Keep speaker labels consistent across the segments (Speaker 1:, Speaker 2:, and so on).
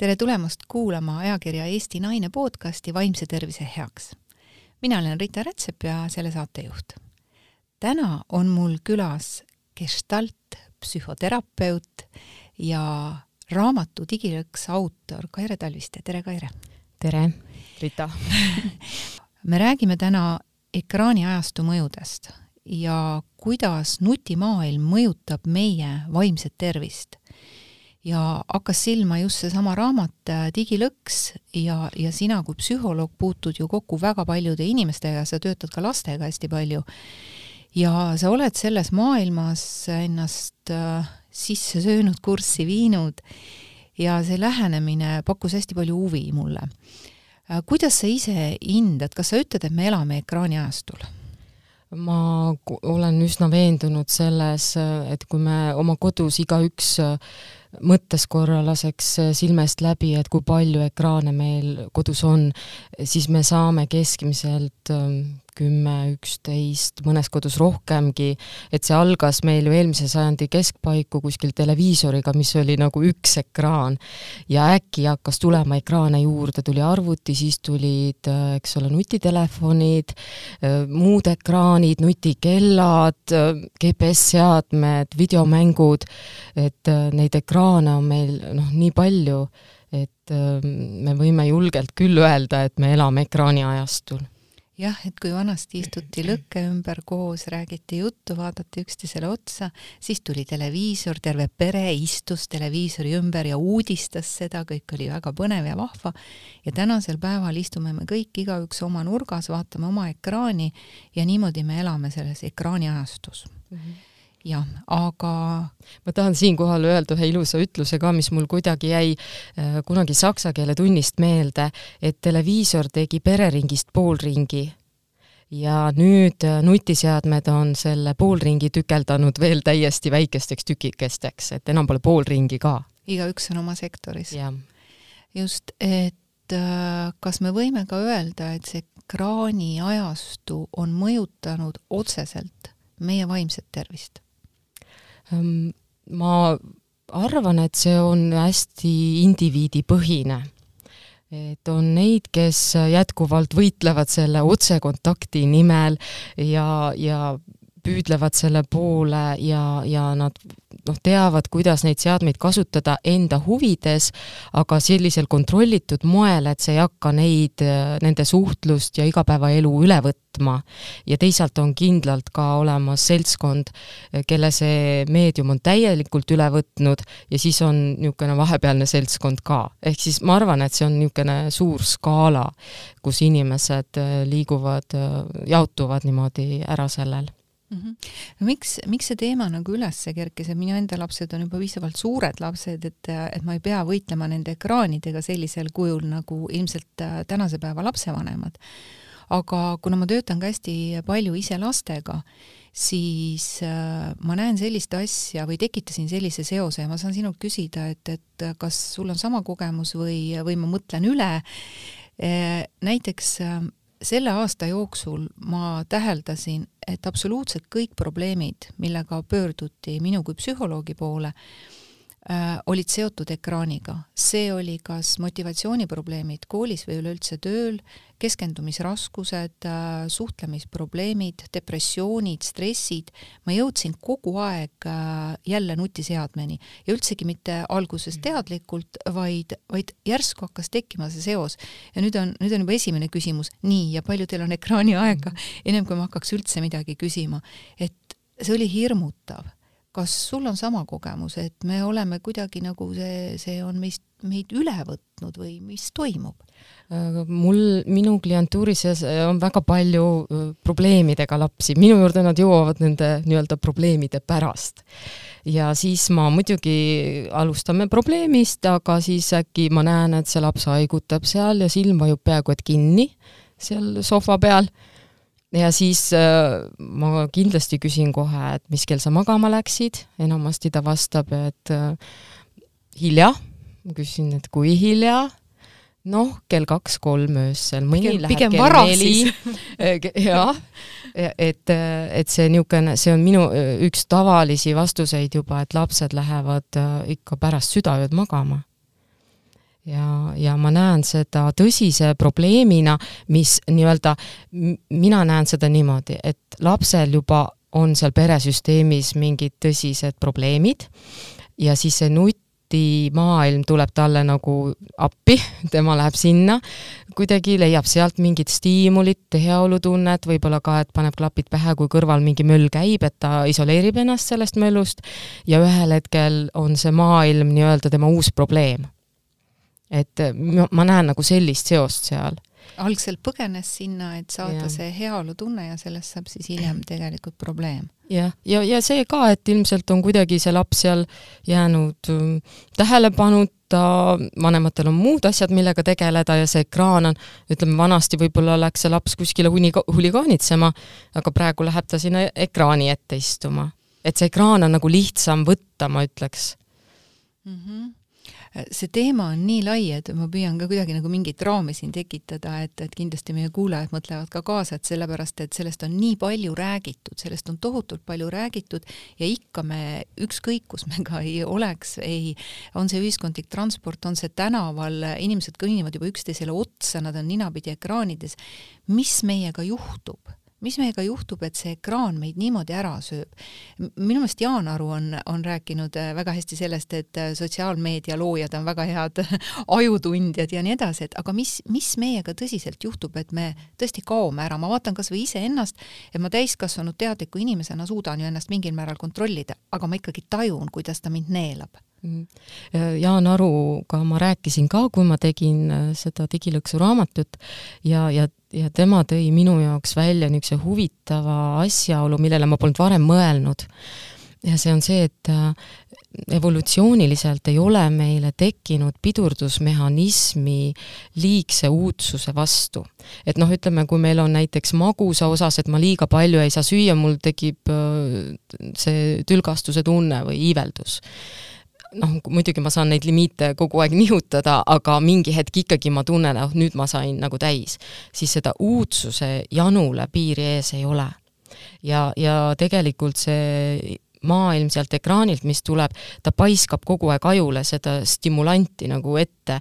Speaker 1: tere tulemast kuulama ajakirja Eesti Naine podcasti Vaimse tervise heaks. mina olen Rita Rätsep ja selle saatejuht. täna on mul külas gestalt psühhoterapeut ja raamatu Digilõks autor Kaire Talviste, tere Kaire!
Speaker 2: tere, Rita
Speaker 1: me räägime täna ekraaniajastu mõjudest ja kuidas nutimaailm mõjutab meie vaimset tervist ja hakkas silma just seesama raamat äh, Digilõks ja, ja sina kui psühholoog puutud ju kokku väga paljude inimestega, sa töötad ka lastega hästi palju. ja sa oled selles maailmas ennast äh, sisse söönud, kurssi viinud ja see lähenemine pakkus hästi palju huvi mulle. Äh, kuidas sa ise hindad, kas sa ütled, et me elame ekraaniajastul?
Speaker 2: ma olen üsna veendunud selles, et kui me oma kodus igaüks mõttes korra laseks silmest läbi, et kui palju ekraane meil kodus on, siis me saame keskmiselt ähm, kümme, üksteist, mõnes kodus rohkemgi, et see algas meil ju eelmise sajandi keskpaiku kuskil televiisoriga, mis oli nagu üks ekraan. ja äkki hakkas tulema ekraane juurde, tuli arvuti, siis tulid, eks ole, nutitelefonid, muud ekraanid, nutikellad, GPS-seadmed, videomängud, et neid ekraane on meil noh, nii palju, et me võime julgelt küll öelda, et me elame ekraaniajastul
Speaker 1: jah, et kui vanasti istuti lõkke ümber koos, räägiti juttu, vaadati üksteisele otsa, siis tuli televiisor, terve pere istus televiisori ümber ja uudistas seda, kõik oli väga põnev ja vahva. ja tänasel päeval istume me kõik igaüks oma nurgas, vaatame oma ekraani ja niimoodi me elame selles ekraaniajastus mm. -hmm jah, aga
Speaker 2: ma tahan siinkohal öelda ühe ilusa ütluse ka, mis mul kuidagi jäi äh, kunagi saksa keele tunnist meelde, et televiisor tegi pereringist poolringi ja nüüd äh, nutiseadmed on selle poolringi tükeldanud veel täiesti väikesteks tükikesteks, et enam pole poolringi ka.
Speaker 1: igaüks on oma sektoris. just, et äh, kas me võime ka öelda, et see ekraaniajastu on mõjutanud otseselt meie vaimset tervist?
Speaker 2: Ehm, ma arvan, et see on hästi indiviidipõhine. Et on neid, kes jätkuvalt võitlevad selle otsekontakti nimel ja, ja püüdlevad selle poole ja, ja nad noh, teavad, kuidas neid seadmeid kasutada enda huvides, aga sellisel kontrollitud moel, et see ei hakka neid, nende suhtlust ja igapäevaelu üle võtma. ja teisalt on kindlalt ka olemas seltskond, kelle see meedium on täielikult üle võtnud ja siis on niisugune vahepealne seltskond ka. ehk siis ma arvan, et see on niisugune suur skaala, kus inimesed liiguvad, jaotuvad niimoodi ära sellel
Speaker 1: mm. -hmm. no miks, miks see teema nagu üles kerkis, et minu enda lapsed on juba piisavalt suured lapsed, et, et ma ei pea võitlema nende ekraanidega sellisel kujul, nagu ilmselt äh, tänase päeva lapsevanemad. aga kuna ma töötan ka hästi palju ise lastega, siis äh, ma näen sellist asja või tekitasin sellise seose ja ma saan sinult küsida, et, et kas sul on sama kogemus või, või ma mõtlen üle äh,. näiteks selle aasta jooksul ma täheldasin, et absoluutselt kõik probleemid, millega pöörduti minu kui psühholoogi poole, olid seotud ekraaniga. see oli kas motivatsiooniprobleemid koolis või üleüldse tööl, keskendumisraskused, äh, suhtlemisprobleemid, depressioonid, stressid, ma jõudsin kogu aeg äh, jälle nutiseadmeni ja üldsegi mitte alguses mm. teadlikult, vaid, vaid järsku hakkas tekkima see seos. ja nüüd on, nüüd on juba esimene küsimus, nii, ja palju teil on ekraaniaega, mm. ennem kui ma hakkaks üldse midagi küsima, et see oli hirmutav kas sul on sama kogemus, et me oleme kuidagi nagu see, see on meist, meid üle võtnud või mis toimub?
Speaker 2: Mul, minu klientuuri seas äh, on väga palju äh, probleemidega lapsi, minu juurde nad jõuavad nende nii-öelda probleemide pärast. ja siis ma muidugi alustame probleemist, aga siis äkki ma näen, et see laps haigutab seal ja silm vajub peaaegu et kinni seal sohva peal ja siis äh, ma kindlasti küsin kohe, et mis kell sa magama läksid, enamasti ta vastab, et äh, hilja, ma küsin, et kui hilja, noh, kell kaks-kolm öösel, mõni
Speaker 1: pigem, läheb kell neli,
Speaker 2: jah, et, et see niisugune, see on minu üks tavalisi vastuseid juba, et lapsed lähevad äh, ikka pärast südaööd magama ja, ja ma näen seda tõsise probleemina, mis nii-öelda, mina näen seda niimoodi, et lapsel juba on seal peresüsteemis mingid tõsised probleemid ja siis see nutimaailm tuleb talle nagu appi, tema läheb sinna, kuidagi leiab sealt mingit stiimulit, heaolutunnet, võib-olla ka, et paneb klapid pähe, kui kõrval mingi möll käib, et ta isoleerib ennast sellest möllust ja ühel hetkel on see maailm nii-öelda tema uus probleem. Et ma, ma näen nagu sellist seost seal
Speaker 1: algselt põgenes sinna, et saada ja. see heaolutunne ja sellest saab siis hiljem tegelikult probleem.
Speaker 2: jah, ja, ja, ja see ka, et ilmselt on kuidagi see laps seal jäänud ähm, tähelepanuta, vanematel on muud asjad, millega tegeleda ja see ekraan on, ütleme vanasti võib-olla läks see laps kuskile huni-, huligaanitsema, aga praegu läheb ta sinna ekraani ette istuma. et see ekraan on nagu lihtsam võtta, ma ütleks
Speaker 1: mm. -hmm see teema on nii lai, et ma püüan ka kuidagi nagu mingit raami siin tekitada, et, et kindlasti meie kuulajad mõtlevad ka kaasa, et sellepärast, et sellest on nii palju räägitud, sellest on tohutult palju räägitud ja ikka me, ükskõik kus me ka ei oleks, ei, on see ühiskondlik transport, on see tänaval, inimesed kõnnivad juba üksteisele otsa, nad on ninapidi ekraanides, mis meiega juhtub mis meiega juhtub, et see ekraan meid niimoodi ära sööb? minu meelest Jaan Aru on, on rääkinud äh, väga hästi sellest, et äh, sotsiaalmeedia loojad on väga head ajutundjad ja nii edasi, et aga mis, mis meiega tõsiselt juhtub, et me tõesti kaome ära, ma vaatan kas või iseennast, et ma täiskasvanud teadliku inimesena suudan ju ennast mingil määral kontrollida, aga ma ikkagi tajun, kuidas ta mind neelab.
Speaker 2: Jaan Aruga ma rääkisin ka, kui ma tegin äh, seda digilõksu raamatut ja, ja, ja tema tõi minu jaoks välja niisuguse huvitava asjaolu, millele ma polnud varem mõelnud. ja see on see, et äh, evolutsiooniliselt ei ole meile tekkinud pidurdusmehhanismi liigse uudsuse vastu. et noh, ütleme, kui meil on näiteks magusa osas, et ma liiga palju ei saa süüa, mul tekib äh, see tülgastuse tunne või iiveldus noh, muidugi ma saan neid limiite kogu aeg nihutada, aga mingi hetk ikkagi ma tunnen, et oh, nüüd ma sain nagu täis, siis seda uudsuse janule piiri ees ei ole. ja, ja tegelikult see maailm sealt ekraanilt, mis tuleb, ta paiskab kogu aeg ajule seda stimulanti nagu ette,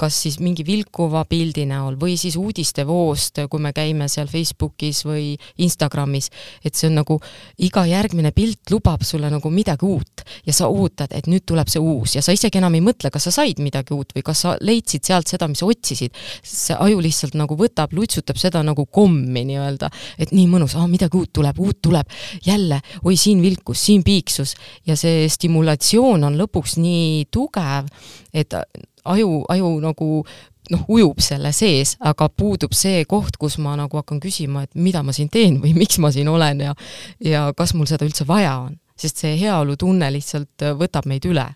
Speaker 2: kas siis mingi vilkuva pildi näol või siis uudistevoost, kui me käime seal Facebookis või Instagramis, et see on nagu iga järgmine pilt lubab sulle nagu midagi uut ja sa ootad, et nüüd tuleb see uus ja sa isegi enam ei mõtle, kas sa said midagi uut või kas sa leidsid sealt seda, mis sa otsisid. see aju lihtsalt nagu võtab, lutsutab seda nagu kommi nii-öelda, et nii mõnus, midagi uut tuleb, uut tuleb, jälle, oi siin vilkus, siin siin piiksus ja see stimulatsioon on lõpuks nii tugev, et aju, aju nagu noh, ujub selle sees, aga puudub see koht, kus ma nagu hakkan küsima, et mida ma siin teen või miks ma siin olen ja ja kas mul seda üldse vaja on, sest see heaolutunne lihtsalt võtab meid üle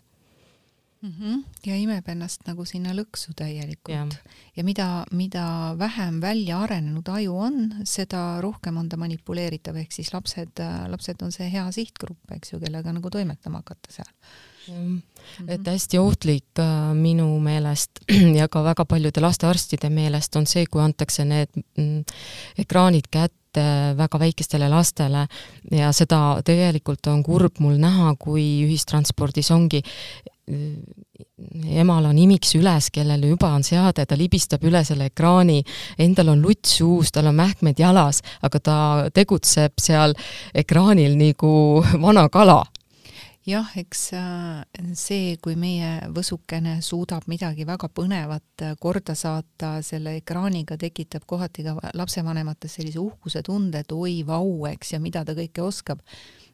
Speaker 1: mm. -hmm. ja imeb ennast nagu sinna lõksu täielikult. ja mida, mida vähem välja arenenud aju on, seda rohkem on ta manipuleeritav, ehk siis lapsed, lapsed on see hea sihtgrupp, eks ju, kellega nagu toimetama hakata seal
Speaker 2: Mm -hmm. et hästi ohtlik äh, minu meelest ja ka väga paljude lastearstide meelest on see, kui antakse need mm, ekraanid kätte väga väikestele lastele ja seda tegelikult on kurb mul näha, kui ühistranspordis ongi emal on imiks üles, kellel juba on seade, ta libistab üle selle ekraani, endal on luts suus, tal on mähkmed jalas, aga ta tegutseb seal ekraanil nagu vana kala.
Speaker 1: Jah, eks äh, see, kui meie võsukene suudab midagi väga põnevat äh, korda saata selle ekraaniga, tekitab kohati ka lapsevanemates sellise uhkuse tunde, et oi, vau, eks, ja mida ta kõike oskab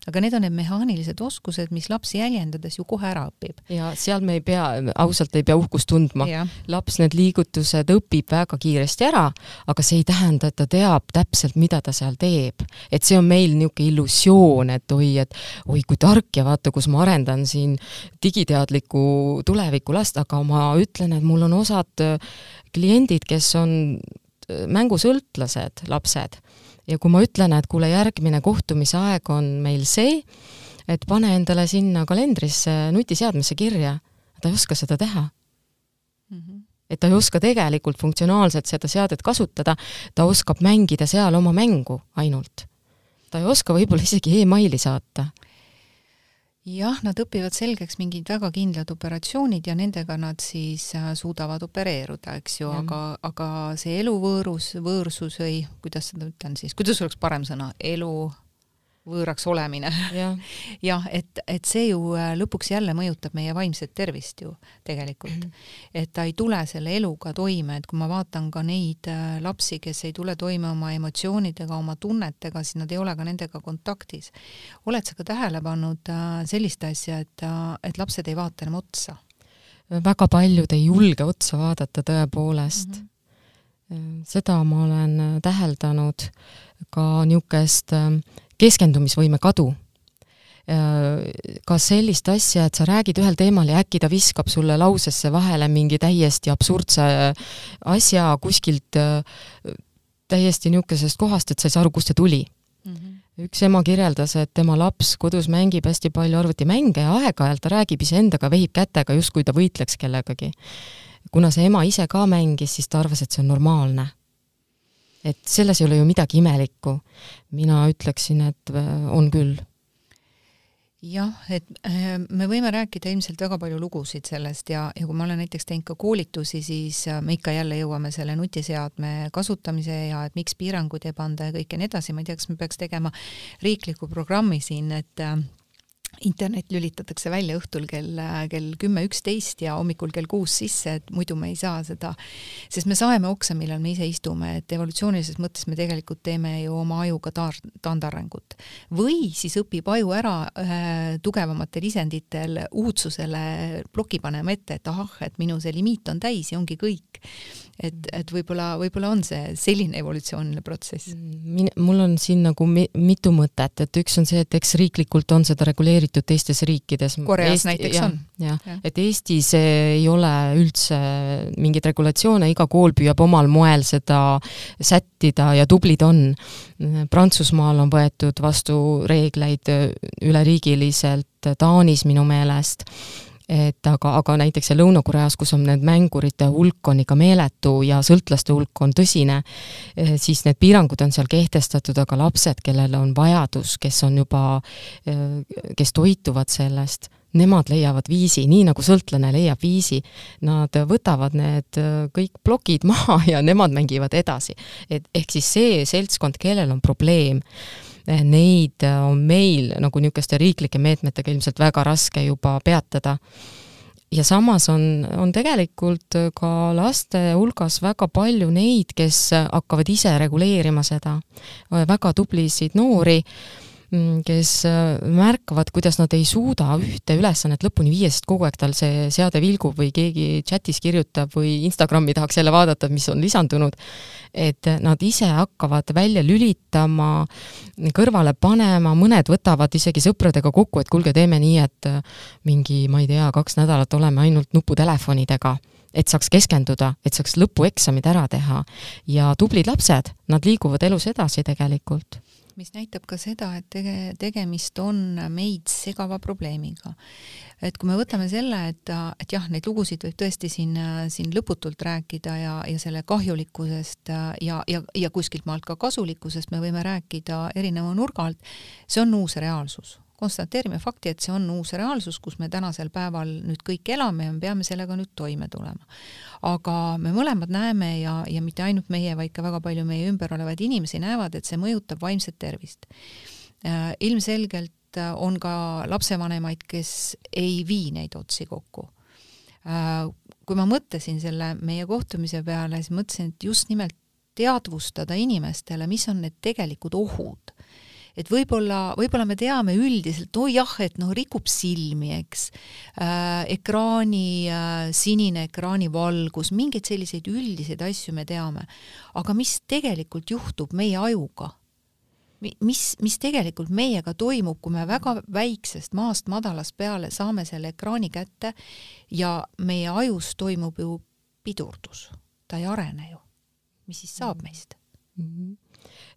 Speaker 1: aga need on need mehaanilised oskused, mis laps jäljendades ju kohe ära õpib.
Speaker 2: ja seal me ei pea, ausalt ei pea uhkust tundma. laps need liigutused õpib väga kiiresti ära, aga see ei tähenda, et ta teab täpselt, mida ta seal teeb. et see on meil niisugune illusioon, et oi, et oi kui tark ja vaata, kus ma arendan siin digiteadlikku tulevikulast, aga ma ütlen, et mul on osad kliendid, kes on mängusõltlased lapsed ja kui ma ütlen, et kuule, järgmine kohtumise aeg on meil see, et pane endale sinna kalendrisse, nutiseadmesse kirja, ta ei oska seda teha mm. -hmm. et ta ei oska tegelikult funktsionaalselt seda seadet kasutada, ta oskab mängida seal oma mängu ainult. ta ei oska võib-olla isegi emaili saata
Speaker 1: jah, nad õpivad selgeks mingid väga kindlad operatsioonid ja nendega nad siis äh, suudavad opereeruda, eks ju, aga, aga see eluvõõrus, võõrsus või kuidas seda ütlen siis, kuidas oleks parem sõna, elu võõraks olemine ja. jah, et, et see ju äh, lõpuks jälle mõjutab meie vaimset tervist ju tegelikult mm. -hmm. et ta ei tule selle eluga toime, et kui ma vaatan ka neid äh, lapsi, kes ei tule toime oma emotsioonidega, oma tunnetega, siis nad ei ole ka nendega kontaktis. oled sa ka tähele pannud äh, sellist asja, et, et lapsed ei vaata enam otsa?
Speaker 2: väga paljud ei julge otsa vaadata tõepoolest mm. -hmm. seda ma olen täheldanud ka niisugust keskendumisvõime kadu. Ka sellist asja, et sa räägid ühel teemal ja äkki ta viskab sulle lausesse vahele mingi täiesti absurdse asja kuskilt täiesti niisugusest kohast, et sa ei saa aru, kust see tuli mm. -hmm üks ema kirjeldas, et tema laps kodus mängib hästi palju arvutimänge ja aeg-ajalt ta räägib iseendaga, vehib kätega, justkui ta võitleks kellegagi. kuna see ema ise ka mängis, siis ta arvas, et see on normaalne et selles ei ole ju midagi imelikku. mina ütleksin, et äh, on küll.
Speaker 1: jah, et äh, me võime rääkida ilmselt väga palju lugusid sellest ja, ja kui ma olen näiteks teinud ka koolitusi, siis äh, me ikka jälle jõuame selle nutiseadme kasutamise ja et miks piiranguid ei panda ja kõik ja nii edasi, ma ei tea, kas me peaks tegema riikliku programmi siin, et internet lülitatakse välja õhtul kell, kell kümme, üksteist ja hommikul kell kuus sisse, et muidu me ei saa seda, sest me saeme oksa, millal me ise istume, et evolutsioonilises mõttes me tegelikult teeme ju oma ajuga taar-, taandarengut. või siis õpib aju ära äh, tugevamatel isenditel uudsusele ploki panema ette, et ahah, et minu see limiit on täis ja ongi kõik et, et võib-olla, võib-olla on see selline evolutsiooniline protsess.
Speaker 2: Min-, mul on siin nagu mi-, mitu mõtet, et üks on see, et eks riiklikult on seda reguleeritud teistes riikides.
Speaker 1: Koreas Eesti, näiteks ja, on.
Speaker 2: jah ja., et Eestis ei ole üldse mingeid regulatsioone, iga kool püüab omal moel seda sättida ja tublid on. Prantsusmaal on võetud vastu reegleid üleriigiliselt, Taanis minu meelest et aga, aga näiteks Lõuna-Koreas, kus on need mängurite hulk on ikka meeletu ja sõltlaste hulk on tõsine, eh, siis need piirangud on seal kehtestatud, aga lapsed, kellel on vajadus, kes on juba, eh, kes toituvad sellest, nemad leiavad viisi, nii nagu sõltlane leiab viisi. Nad võtavad need eh, kõik plokid maha ja nemad mängivad edasi. et ehk siis see seltskond, kellel on probleem, neid on meil nagu niisuguste riiklike meetmetega ilmselt väga raske juba peatada. ja samas on, on tegelikult ka laste hulgas väga palju neid, kes hakkavad ise reguleerima seda, väga tublisid noori kes äh, märkavad, kuidas nad ei suuda ühte ülesannet lõpuni viia, sest kogu aeg tal see seade vilgub või keegi chatis kirjutab või Instagrami tahaks jälle vaadata, mis on lisandunud, et nad ise hakkavad välja lülitama, kõrvale panema, mõned võtavad isegi sõpradega kokku, et kuulge, teeme nii, et äh, mingi, ma ei tea, kaks nädalat oleme ainult nuputelefonidega et saaks keskenduda, et saaks lõpueksamid ära teha. Ja tublid lapsed, nad liiguvad elus edasi tegelikult
Speaker 1: mis näitab ka seda, et tege-, tegemist on meid segava probleemiga. et kui me võtame selle, et, et jah, neid lugusid võib tõesti siin, siin lõputult rääkida ja, ja selle kahjulikkusest ja, ja, ja kuskilt maalt ka kasulikkusest me võime rääkida erineva nurga alt, see on uus reaalsus konstateerime fakti, et see on uus reaalsus, kus me tänasel päeval nüüd kõik elame ja me peame sellega nüüd toime tulema. aga me mõlemad näeme ja, ja mitte ainult meie, vaid ka väga palju meie ümber olevaid inimesi näevad, et see mõjutab vaimset tervist. Äh, ilmselgelt äh, on ka lapsevanemaid, kes ei vii neid otsi kokku äh, kui ma mõtlesin selle meie kohtumise peale, siis mõtlesin, et just nimelt teadvustada inimestele, mis on need tegelikud ohud et võib-olla, võib-olla me teame üldiselt, oi jah, et noh, rikub silmi, eks äh,, ekraani äh,, sinine ekraani valgus, mingeid selliseid üldiseid asju me teame. aga mis tegelikult juhtub meie ajuga? mis, mis tegelikult meiega toimub, kui me väga väiksest maast madalast peale saame selle ekraani kätte ja meie ajus toimub ju pidurdus, ta ei arene ju. mis siis saab meist mm? -hmm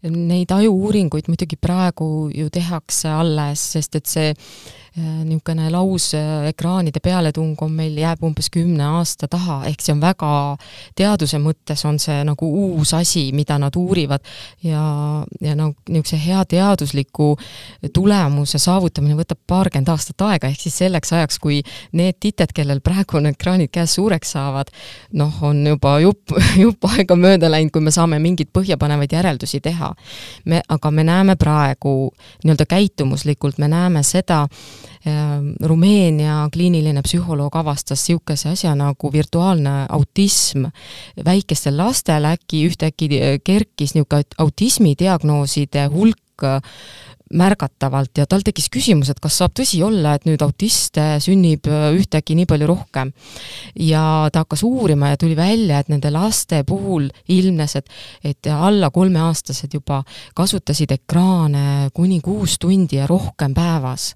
Speaker 2: Neid aju-uuringuid muidugi praegu ju tehakse alles, sest et see niisugune lausekraanide pealetung on meil, jääb umbes kümne aasta taha, ehk see on väga, teaduse mõttes on see nagu uus asi, mida nad uurivad ja, ja no niisuguse hea teadusliku tulemuse saavutamine võtab paarkümmend aastat aega, ehk siis selleks ajaks, kui need tited, kellel praegu on ekraanid käes suureks saavad, noh, on juba jupp, jupp aega mööda läinud, kui me saame mingeid põhjapanevaid järeldusi teha. me, aga me näeme praegu nii-öelda käitumuslikult, me näeme seda, Rumeenia kliiniline psühholoog avastas niisuguse asja nagu virtuaalne autism. väikestel lastel äkki ühtäkki kerkis niisugune autismidiagnooside hulk märgatavalt ja tal tekkis küsimus, et kas saab tõsi olla, et nüüd autiste sünnib äh, ühtäkki nii palju rohkem. ja ta hakkas uurima ja tuli välja, et nende laste puhul ilmnes, et, et alla kolmeaastased juba kasutasid ekraane kuni kuus tundi ja rohkem päevas.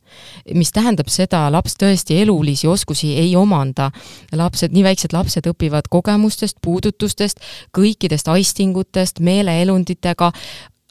Speaker 2: mis tähendab seda, laps tõesti elulisi oskusi ei omanda. lapsed, nii väiksed lapsed õpivad kogemustest, puudutustest, kõikidest aistingutest, meeleelunditega,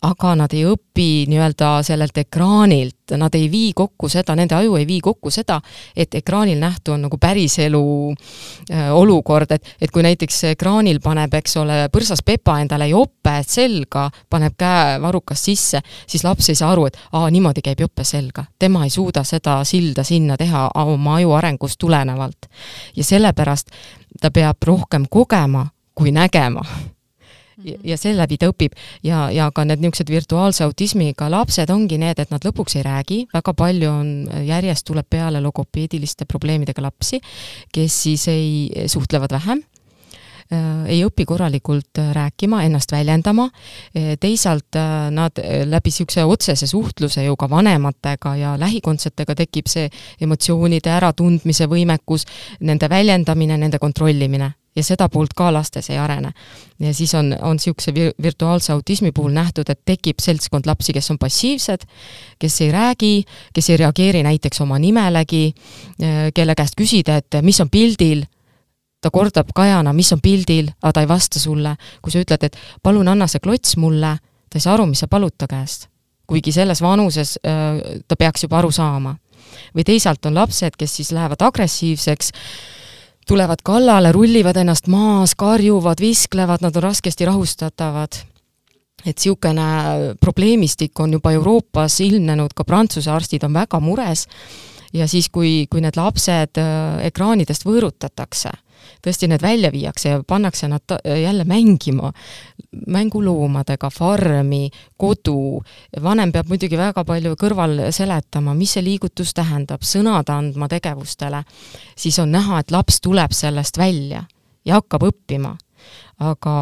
Speaker 2: aga nad ei õpi nii-öelda sellelt ekraanilt, nad ei vii kokku seda, nende aju ei vii kokku seda, et ekraanil nähtu on nagu päriselu äh, olukord, et, et kui näiteks ekraanil paneb, eks ole, põrsas Pepa endale jope selga, paneb käe varrukast sisse, siis laps ei saa aru, et aa, niimoodi käib jope selga. tema ei suuda seda silda sinna teha oma aju arengust tulenevalt. ja sellepärast ta peab rohkem kogema kui nägema ja, ja seeläbi ta õpib. Ja, ja ka need niisugused virtuaalse autismiga lapsed ongi need, et nad lõpuks ei räägi, väga palju on, järjest tuleb peale logopeediliste probleemidega lapsi, kes siis ei, suhtlevad vähem äh, ei õpi korralikult äh, rääkima, ennast väljendama, äh, teisalt nad läbi niisuguse otsese suhtluse ju ka vanematega ja lähikondsetega tekib see emotsioonide äratundmise võimekus, nende väljendamine, nende kontrollimine ja seda poolt ka lastes ei arene. ja siis on, on niisuguse virtuaalse autismi puhul nähtud, et tekib seltskond lapsi, kes on passiivsed, kes ei räägi, kes ei reageeri näiteks oma nimelegi, eh, kelle käest küsida, et mis on pildil, ta kordab kajana, mis on pildil, aga ta ei vasta sulle. kui sa ütled, et palun anna see klots mulle, ta ei saa aru, mis sa palud ta käest. kuigi selles vanuses äh, ta peaks juba aru saama. või teisalt on lapsed, kes siis lähevad agressiivseks, tulevad kallale, rullivad ennast maas, karjuvad, visklevad, nad on raskesti rahustatavad. et niisugune probleemistik on juba Euroopas ilmnenud, ka Prantsuse arstid on väga mures ja siis, kui, kui need lapsed äh, ekraanidest võõrutatakse tõesti need välja viiakse ja pannakse nad jälle mängima mänguloomadega, farmi, kodu, vanem peab muidugi väga palju kõrval seletama, mis see liigutus tähendab, sõnad andma tegevustele, siis on näha, et laps tuleb sellest välja ja hakkab õppima aga,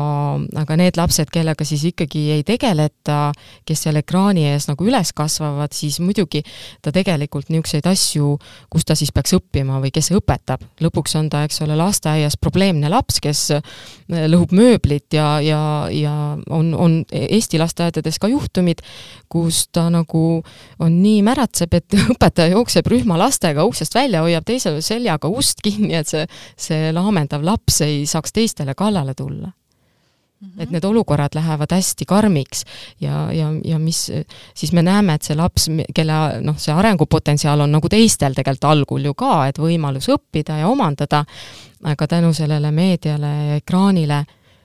Speaker 2: aga need lapsed, kellega siis ikkagi ei tegeleta, kes seal ekraani ees nagu üles kasvavad, siis muidugi ta tegelikult niisuguseid asju, kus ta siis peaks õppima või kes õpetab, lõpuks on ta, eks ole, lasteaias probleemne laps, kes äh, lõhub mööblit ja, ja, ja on, on Eesti lasteaedades ka juhtumid, kus ta nagu on nii märatseb, et õpetaja jookseb rühma lastega uksest välja, hoiab teise seljaga ust kinni, et see, see laamendav laps ei saaks teistele kallale tulla -hmm. et need olukorrad lähevad hästi karmiks ja, ja, ja mis, siis me näeme, et see laps, kelle noh, see arengupotentsiaal on nagu teistel tegelikult algul ju ka, et võimalus õppida ja omandada, aga tänu sellele meediale ja ekraanile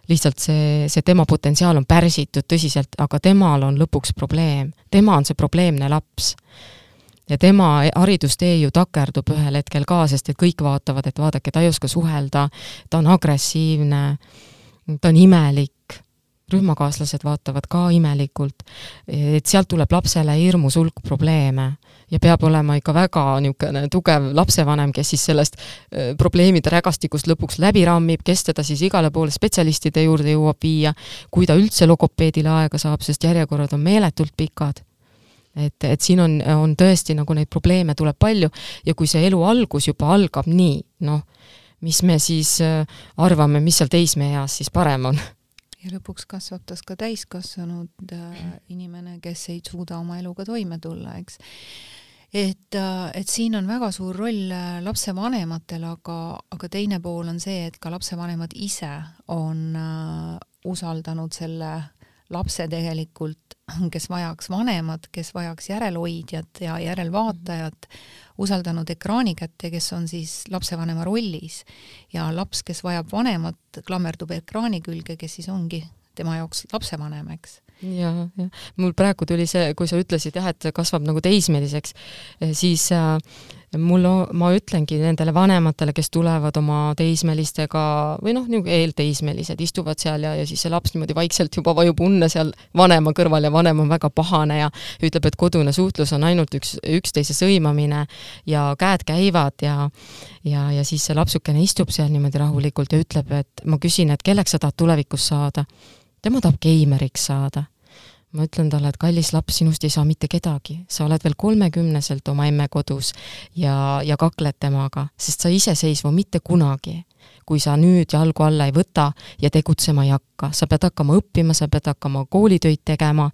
Speaker 2: lihtsalt see, see tema potentsiaal on pärsitud tõsiselt, aga temal on lõpuks probleem. tema on see probleemne laps ja tema haridustee ju takerdub ühel hetkel ka, sest et kõik vaatavad, et vaadake, ta ei oska suhelda, ta on agressiivne, ta on imelik, rühmakaaslased vaatavad ka imelikult, et sealt tuleb lapsele hirmus hulk probleeme ja peab olema ikka väga niisugune tugev lapsevanem, kes siis sellest äh, probleemide rägastikust lõpuks läbi rammib, kes teda siis igale poole spetsialistide juurde jõuab viia, kui ta üldse logopeedile aega saab, sest järjekorrad on meeletult pikad. Et, et siin on, on tõesti nagu neid probleeme tuleb palju ja kui see elu algus juba algab nii, noh, mis me siis äh, arvame, mis seal teismeeas siis parem on.
Speaker 1: ja lõpuks kasvab tast ka täiskasvanud äh, inimene, kes ei suuda oma eluga toime tulla, eks. et, äh, et siin on väga suur roll lapsevanematel, aga, aga teine pool on see, et ka lapsevanemad ise on usaldanud selle lapse tegelikult, kes vajaks vanemat, kes vajaks järelhoidjat ja järelvaatajat, usaldanud ekraani kätte, kes on siis lapsevanema rollis. Ja laps, kes vajab vanemat, klammerdub ekraani külge, kes siis ongi tema jaoks lapsevanem, eks.
Speaker 2: Ja, jah, mul praegu tuli see, kui sa ütlesid jah, et kasvab nagu teismeliseks, siis äh, mul, ma ütlengi nendele vanematele, kes tulevad oma teismelistega või noh, nagu eelteismelised, istuvad seal ja, ja siis see laps niimoodi vaikselt juba vajub unne seal vanema kõrval ja vanem on väga pahane ja ütleb, et kodune suhtlus on ainult üks, üksteise sõimamine ja käed käivad ja ja, ja siis see lapsukene istub seal niimoodi rahulikult ja ütleb, et ma küsin, et kelleks sa tahad tulevikus saada. tema tahab geimeriks saada ma ütlen talle, et kallis laps, sinust ei saa mitte kedagi, sa oled veel kolmekümneselt oma emme kodus ja, ja kakled temaga, sest sa iseseisvu mitte kunagi. kui sa nüüd jalgu alla ei võta ja tegutsema ei hakka, sa pead hakkama õppima, sa pead hakkama koolitöid tegema,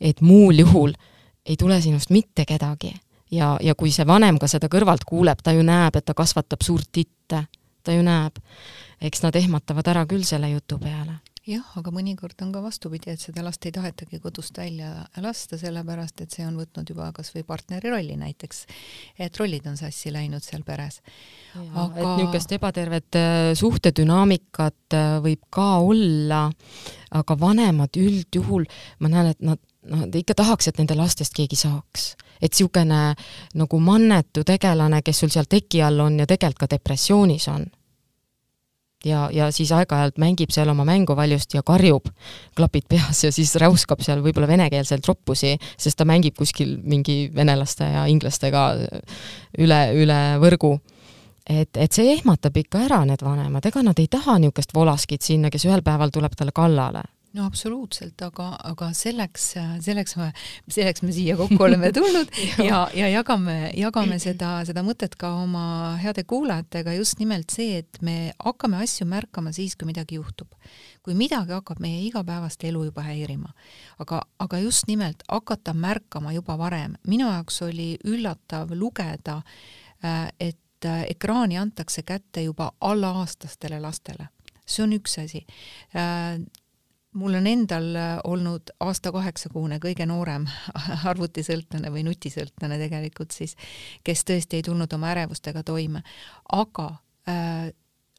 Speaker 2: et muul juhul ei tule sinust mitte kedagi. ja, ja kui see vanem ka seda kõrvalt kuuleb, ta ju näeb, et ta kasvatab suurt titte, ta ju näeb. eks nad ehmatavad ära küll selle jutu peale
Speaker 1: jah, aga mõnikord on ka vastupidi, et seda last ei tahetagi kodust välja lasta, sellepärast et see on võtnud juba kas või partneri rolli näiteks, et rollid on sassi läinud seal peres.
Speaker 2: Aga... et niisugust ebatervet äh, suhtedünaamikat äh, võib ka olla, aga vanemad üldjuhul, ma näen, et nad nad ikka tahaks, et nende lastest keegi saaks. et niisugune nagu mannetu tegelane, kes sul seal teki all on ja tegelikult ka depressioonis on ja, ja siis aeg-ajalt mängib seal oma mänguvaljust ja karjub, klapid peas ja siis räuskab seal võib-olla venekeelselt roppusi, sest ta mängib kuskil mingi venelaste ja inglastega üle, üle võrgu. et, et see ehmatab ikka ära need vanemad, ega nad ei taha niisugust volaskit sinna, kes ühel päeval tuleb talle kallale
Speaker 1: no absoluutselt, aga, aga selleks, selleks me, selleks me siia kokku oleme tulnud ja, ja jagame, jagame seda, seda mõtet ka oma heade kuulajatega, just nimelt see, et me hakkame asju märkama siis, kui midagi juhtub. kui midagi hakkab meie igapäevast elu juba häirima. aga, aga just nimelt hakata märkama juba varem. minu jaoks oli üllatav lugeda, äh, et äh, ekraani antakse kätte juba allaaastastele lastele see on üks asi äh, mul on endal äh, olnud aasta kaheksakuune kõige noorem arvutisõltlane või nutisõltlane tegelikult siis, kes tõesti ei tulnud oma ärevustega toime, aga äh,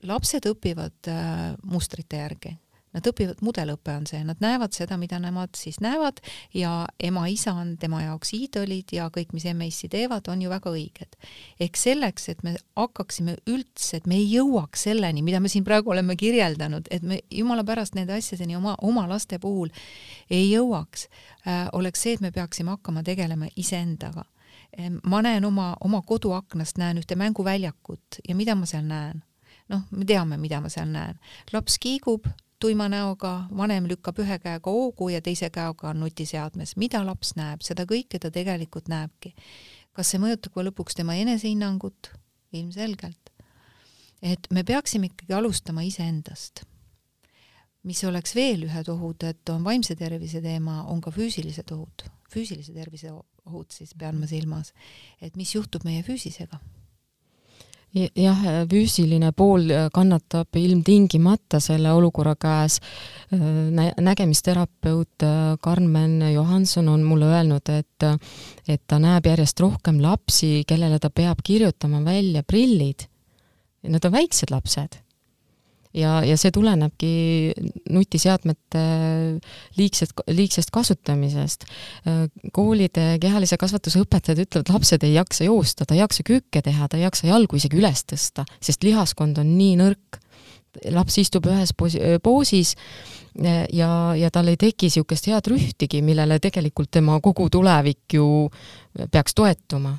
Speaker 1: lapsed õpivad äh, mustrite järgi Nad õpivad, mudelõpe on see, nad näevad seda, mida nemad siis näevad ja ema-isa on tema jaoks iidolid ja kõik, mis emme-issi teevad, on ju väga õiged. ehk selleks, et me hakkaksime üldse, et me ei jõuaks selleni, mida me siin praegu oleme kirjeldanud, et me jumala pärast nende asjadeni oma, oma laste puhul ei jõuaks äh,, oleks see, et me peaksime hakkama tegelema iseendaga ma näen oma, oma koduaknast, näen ühte mänguväljakut ja mida ma seal näen? noh, me teame, mida ma seal näen. laps kiigub, tuima näoga, vanem lükkab ühe käega hoogu ja teise käega on nutiseadmes. mida laps näeb, seda kõike ta tegelikult näebki. kas see mõjutab ka lõpuks tema enesehinnangut? ilmselgelt. et me peaksime ikkagi alustama iseendast. mis oleks veel ühed ohud, et on vaimse tervise teema, on ka füüsilised ohud. füüsilise tervise ohud siis pean ma silmas, et mis juhtub meie füüsisega
Speaker 2: jah, füüsiline pool äh, kannatab ilmtingimata selle olukorra käes Nä. nägemisterapeut äh, Carmen Johanson on mulle öelnud, et et ta näeb järjest rohkem lapsi, kellele ta peab kirjutama välja prillid. Nad on väiksed lapsed ja, ja see tulenebki nutiseadmete liigsest, liigsest kasutamisest. koolide kehalise kasvatuse õpetajad ütlevad, lapsed ei jaksa joosta, ta ei jaksa kükke teha, ta ei jaksa jalgu isegi üles tõsta, sest lihaskond on nii nõrk. laps istub ühes poosis ja, ja tal ei teki niisugust head rühtigi, millele tegelikult tema kogu tulevik ju peaks toetuma.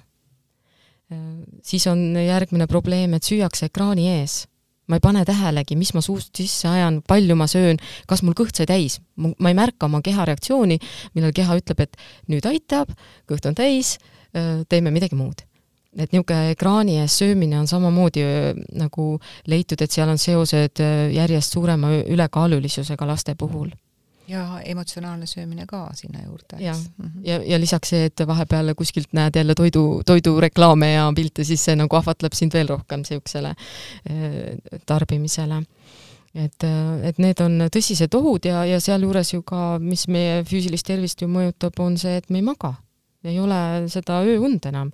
Speaker 2: siis on järgmine probleem, et süüakse ekraani ees ma ei pane tähelegi, mis ma suust sisse ajan, palju ma söön, kas mul kõht sai täis. ma ei märka oma keha reaktsiooni, millal keha ütleb, et nüüd aitab, kõht on täis, teeme midagi muud. et niisugune ekraani ees söömine on samamoodi nagu leitud, et seal on seosed järjest suurema ülekaalulisusega laste puhul
Speaker 1: ja emotsionaalne söömine ka sinna juurde,
Speaker 2: ja mm, -hmm. ja, ja lisaks see, et vahepeal kuskilt näed jälle toidu, toidureklaame ja pilte, siis see nagu ahvatleb sind veel rohkem niisugusele äh, tarbimisele. Et, et need on tõsised ohud ja, ja sealjuures ju ka, mis meie füüsilist tervist ju mõjutab, on see, et me ei maga ei ole seda ööund enam,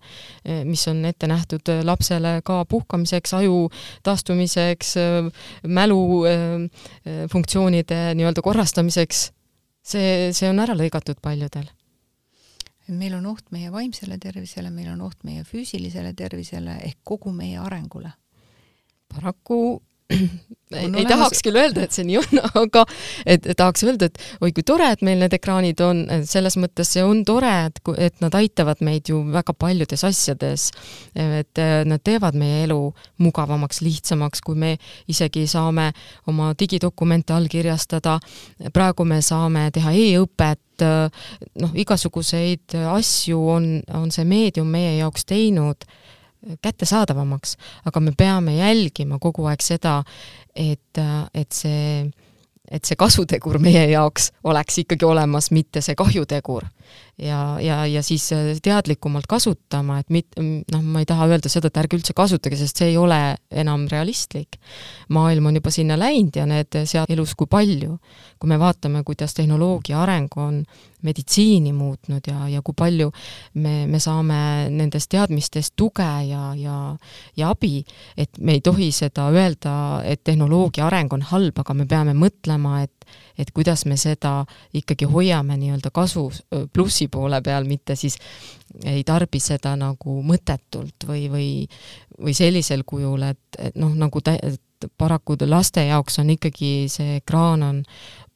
Speaker 2: mis on ette nähtud lapsele ka puhkamiseks, aju taastumiseks, mälu funktsioonide nii-öelda korrastamiseks. see, see on ära lõigatud paljudel.
Speaker 1: meil on oht meie vaimsele tervisele, meil on oht meie füüsilisele tervisele ehk kogu meie arengule.
Speaker 2: paraku ei, ei tahaks küll öelda, et see nii on, aga et tahaks öelda, et oi kui tore, et meil need ekraanid on, selles mõttes see on tore, et, et nad aitavad meid ju väga paljudes asjades. et nad teevad meie elu mugavamaks, lihtsamaks, kui me isegi saame oma digidokumente allkirjastada. praegu me saame teha e-õpet, noh, igasuguseid asju on, on see meedium meie jaoks teinud kättesaadavamaks, aga me peame jälgima kogu aeg seda, et, et see, et see kasutegur meie jaoks oleks ikkagi olemas, mitte see kahjutegur ja, ja, ja siis äh, teadlikumalt kasutama, et mit-, noh, ma ei taha öelda seda, et ärge üldse kasutage, sest see ei ole enam realistlik. maailm on juba sinna läinud ja need sead elus kui palju. kui me vaatame, kuidas tehnoloogia areng on meditsiini muutnud ja, ja kui palju me, me saame nendest teadmistest tuge ja, ja, ja abi, et me ei tohi seda öelda, et tehnoloogia areng on halb, aga me peame mõtlema, et et kuidas me seda ikkagi hoiame nii-öelda kasu plussi poole peal, mitte siis ei tarbi seda nagu mõttetult või, või, või sellisel kujul, et, et noh, nagu tä-, paraku laste jaoks on ikkagi see ekraan on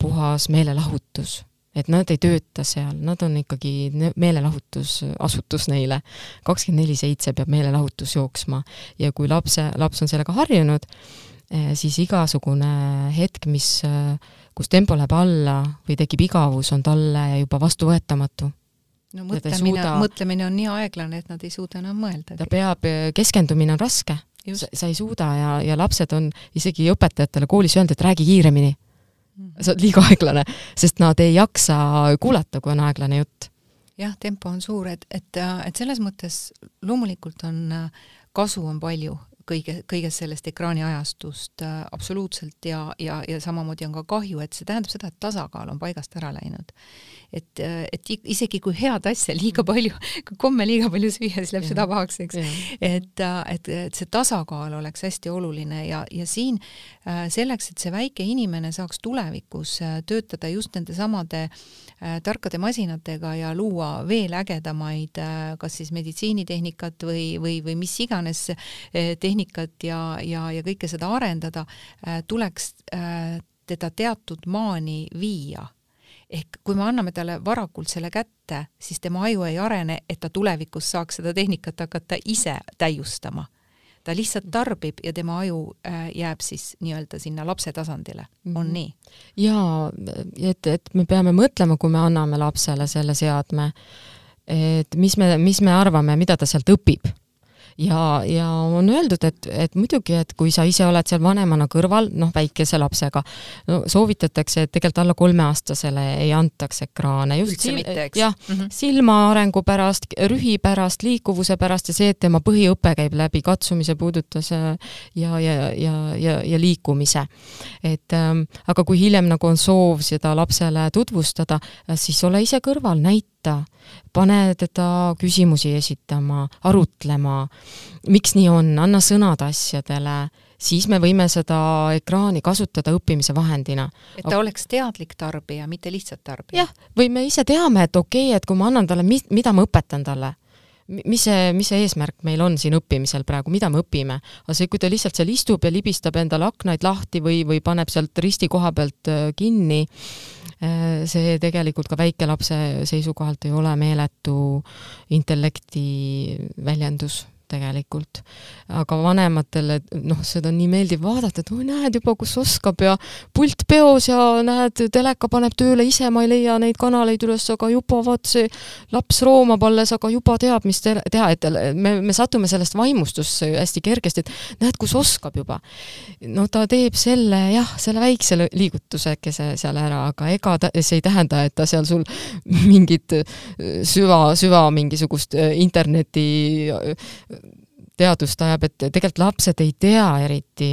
Speaker 2: puhas meelelahutus et nad ei tööta seal, nad on ikkagi meelelahutusasutus neile. kakskümmend neli seitse peab meelelahutus jooksma ja kui lapse, laps on sellega harjunud, eh, siis igasugune hetk, mis äh, kus tempo läheb alla või tekib igavus, on talle juba vastuvõetamatu.
Speaker 1: no mõtlemine, mõtlemine on nii aeglane, et nad ei suuda enam mõelda.
Speaker 2: ta peab, keskendumine on raske. Sa, sa ei suuda ja, ja lapsed on isegi õpetajatele koolis öelnud, et räägi kiiremini. -hmm. sa oled liiga aeglane, sest nad ei jaksa kuulata, kui on aeglane jutt.
Speaker 1: jah, tempo on suur, et, et, et selles mõttes loomulikult on kasu on palju kõige, kõigest sellest ekraaniajastust äh, absoluutselt ja, ja, ja samamoodi on ka kahju, et see tähendab seda, et tasakaal on paigast ära läinud. Et, äh, et isegi kui head asja liiga palju, kui komme liiga palju süüa, siis läheb süda pahaks, eks. et, äh, et, et see tasakaal oleks hästi oluline ja, ja siin selleks, et see väike inimene saaks tulevikus töötada just nende samade tarkade masinatega ja luua veel ägedamaid kas siis meditsiinitehnikat või, või, või mis iganes tehnikat, ja, ja, ja kõike seda arendada, äh, tuleks äh, teda teatud maani viia. Ehk kui me anname talle varakult selle kätte, siis tema aju ei arene, et ta tulevikus saaks seda tehnikat hakata ise täiustama. Ta lihtsalt tarbib ja tema aju äh, jääb siis nii-öelda sinna lapse tasandile. On nii?
Speaker 2: jaa, et, et me peame mõtlema, kui me anname lapsele selle seadme, et mis me, mis me arvame, mida ta sealt õpib ja, ja on öeldud, et, et muidugi, et kui sa ise oled seal vanemana kõrval, noh, väikese lapsega, no soovitatakse, et tegelikult alla kolmeaastasele ei antaks ekraane.
Speaker 1: mitte, eks?
Speaker 2: jah mm -hmm., silma arengu pärast, rühi pärast, liikuvuse pärast ja see, et tema põhiõpe käib läbi katsumise, puudutuse ja, ja, ja, ja, ja liikumise. et ähm, aga kui hiljem nagu on soov seda lapsele tutvustada, siis ole ise kõrval, näita pane teda küsimusi esitama, arutlema, miks nii on, anna sõnad asjadele, siis me võime seda ekraani kasutada õppimise vahendina.
Speaker 1: et ta oleks teadlik tarbija, mitte lihtsalt tarbija?
Speaker 2: jah, või me ise teame, et okei okay,, et kui ma annan talle, mis, mida ma õpetan talle, mis see, mis see eesmärk meil on siin õppimisel praegu, mida me õpime? aga see, kui ta lihtsalt seal istub ja libistab endale aknaid lahti või, või paneb sealt risti koha pealt äh, kinni, Äh, see tegelikult ka väikelapse seisukohalt ei ole meeletu intellekti väljendus tegelikult. aga vanematele, noh, seda nii meeldiv vaadata, et oi, näed juba, kus oskab ja pult peos ja näed, teleka paneb tööle ise, ma ei leia neid kanaleid üles, aga juba vaat see laps roomab alles, aga juba teab, mis te teha, et me, me satume sellest vaimustusse hästi kergesti, et näed, kus oskab juba. no ta teeb selle, jah, selle väikse liigutusekese seal ära, aga ega ta, see ei tähenda, et ta seal sul mingit süva, süva mingisugust interneti teadust ajab, et tegelikult lapsed ei tea eriti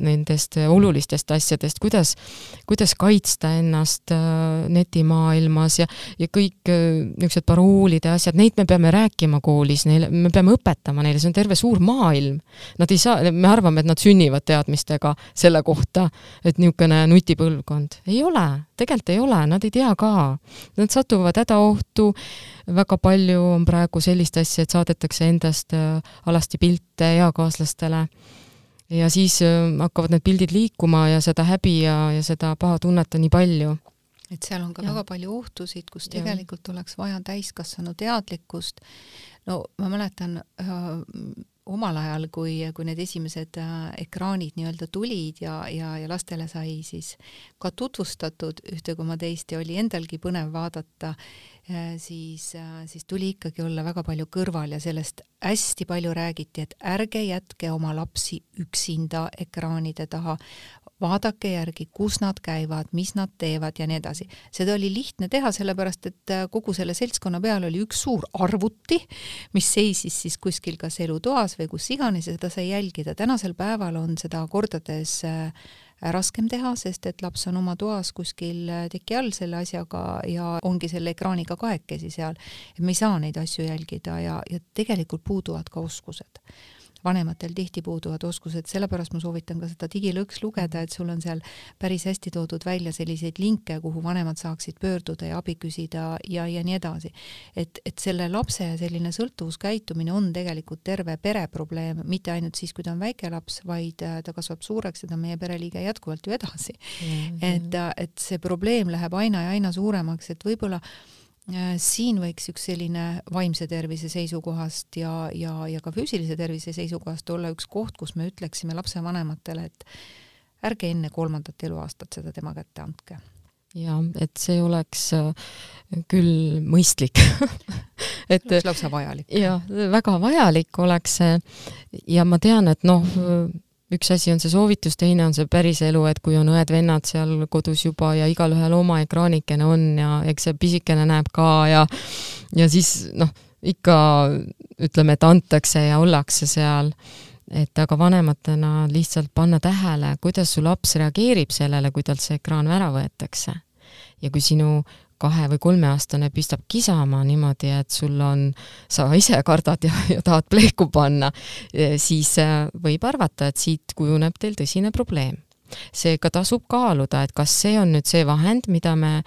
Speaker 2: nendest olulistest asjadest, kuidas, kuidas kaitsta ennast äh, netimaailmas ja, ja kõik niisugused paroolide asjad, neid me peame rääkima koolis neile, me peame õpetama neile, see on terve suur maailm. Nad ei saa, me arvame, et nad sünnivad teadmistega selle kohta, et niisugune nutipõlvkond. ei ole, tegelikult ei ole, nad ei tea ka. Nad satuvad hädaohtu, väga palju on praegu sellist asja, et saadetakse endast äh, alasti pilte eakaaslastele ja siis äh, hakkavad need pildid liikuma ja seda häbi ja, ja seda paha tunnet on nii palju.
Speaker 1: et seal on ka ja. väga palju ohtusid, kus tegelikult ja. oleks vaja täiskasvanu teadlikkust. no ma mäletan äh, omal ajal, kui, kui need esimesed ekraanid nii-öelda tulid ja, ja, ja lastele sai siis ka tutvustatud ühte koma teist ja oli endalgi põnev vaadata, siis, äh, siis tuli ikkagi olla väga palju kõrval ja sellest hästi palju räägiti, et ärge jätke oma lapsi üksinda ekraanide taha, vaadake järgi, kus nad käivad, mis nad teevad ja nii edasi. seda oli lihtne teha, sellepärast et äh, kogu selle seltskonna peal oli üks suur arvuti, mis seisis siis kuskil kas elutoas või kus iganes ja seda sai jälgida. tänasel päeval on seda kordades äh, raskem teha, sest et laps on oma toas kuskil äh, teki all selle asjaga ja ongi selle ekraaniga kahekesi seal. me ei saa neid asju jälgida ja, ja tegelikult puuduvad ka oskused vanematel tihti puuduvad oskused, sellepärast ma soovitan ka seda digilõks lugeda, et sul on seal päris hästi toodud välja selliseid linke, kuhu vanemad saaksid pöörduda ja abi küsida ja, ja nii edasi. et, et selle lapse selline sõltuvuskäitumine on tegelikult terve pere probleem, mitte ainult siis, kui ta on väike laps, vaid äh, ta kasvab suureks ja ta on meie pereliige jätkuvalt ju edasi mm. -hmm. et, äh, et see probleem läheb aina ja aina suuremaks, et võib-olla siin võiks üks selline vaimse tervise seisukohast ja, ja, ja ka füüsilise tervise seisukohast olla üks koht, kus me ütleksime lapsevanematele, et ärge enne kolmandat eluaastat seda tema kätte andke.
Speaker 2: jah, et see oleks äh, küll mõistlik
Speaker 1: et see oleks lausa vajalik.
Speaker 2: jah, väga vajalik oleks see ja ma tean, et noh, üks asi on see soovitus, teine on see päris elu, et kui on õed-vennad seal kodus juba ja igalühel oma ekraanikene on ja eks see pisikene näeb ka ja ja siis noh, ikka ütleme, et antakse ja ollakse seal, et aga vanematena lihtsalt panna tähele, kuidas su laps reageerib sellele, kui talt see ekraan ära võetakse. ja kui sinu kahe- või kolmeaastane pistab kisama niimoodi, et sul on, sa ise kardad ja, ja tahad pleeku panna, siis äh, võib arvata, et siit kujuneb teil tõsine probleem. Seega tasub kaaluda, et kas see on nüüd see vahend, mida me,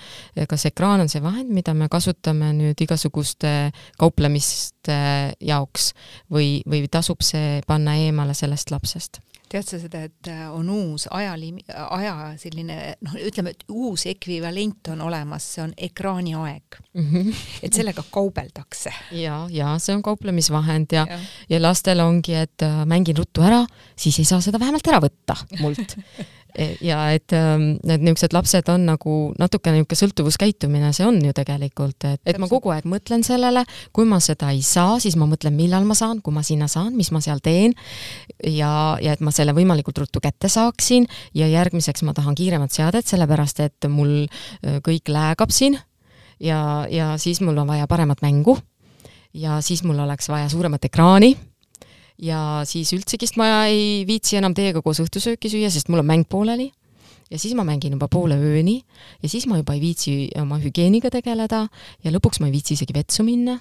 Speaker 2: kas ekraan on see vahend, mida me kasutame nüüd igasuguste kauplemiste jaoks või, või tasub see panna eemale sellest lapsest
Speaker 1: tead sa seda, et äh, on uus ajalimi, aja selline noh, ütleme, et uus ekvivalent on olemas, see on ekraaniaeg mm. -hmm. et sellega kaubeldakse.
Speaker 2: ja, ja see on kauplemisvahend ja, ja., ja lastel ongi, et äh, mängin ruttu ära, siis ei saa seda vähemalt ära võtta mult ja et ähm, need niisugused lapsed on nagu natukene niisugune sõltuvuskäitumine, see on ju tegelikult, et, et ma kogu aeg mõtlen sellele, kui ma seda ei saa, siis ma mõtlen, millal ma saan, kui ma sinna saan, mis ma seal teen. Ja, ja et ma selle võimalikult ruttu kätte saaksin. Ja järgmiseks ma tahan kiiremat seadet, sellepärast et mul äh, kõik läägab siin. Ja, ja siis mul on vaja paremat mängu. Ja siis mul oleks vaja suuremat ekraani ja siis üldsegist ma ei viitsi enam teiega koos õhtusööki süüa, sest mul on mäng pooleli ja siis ma mängin juba poole ööni ja siis ma juba ei viitsi oma hügieeniga tegeleda ja lõpuks ma ei viitsi isegi vetsu minna.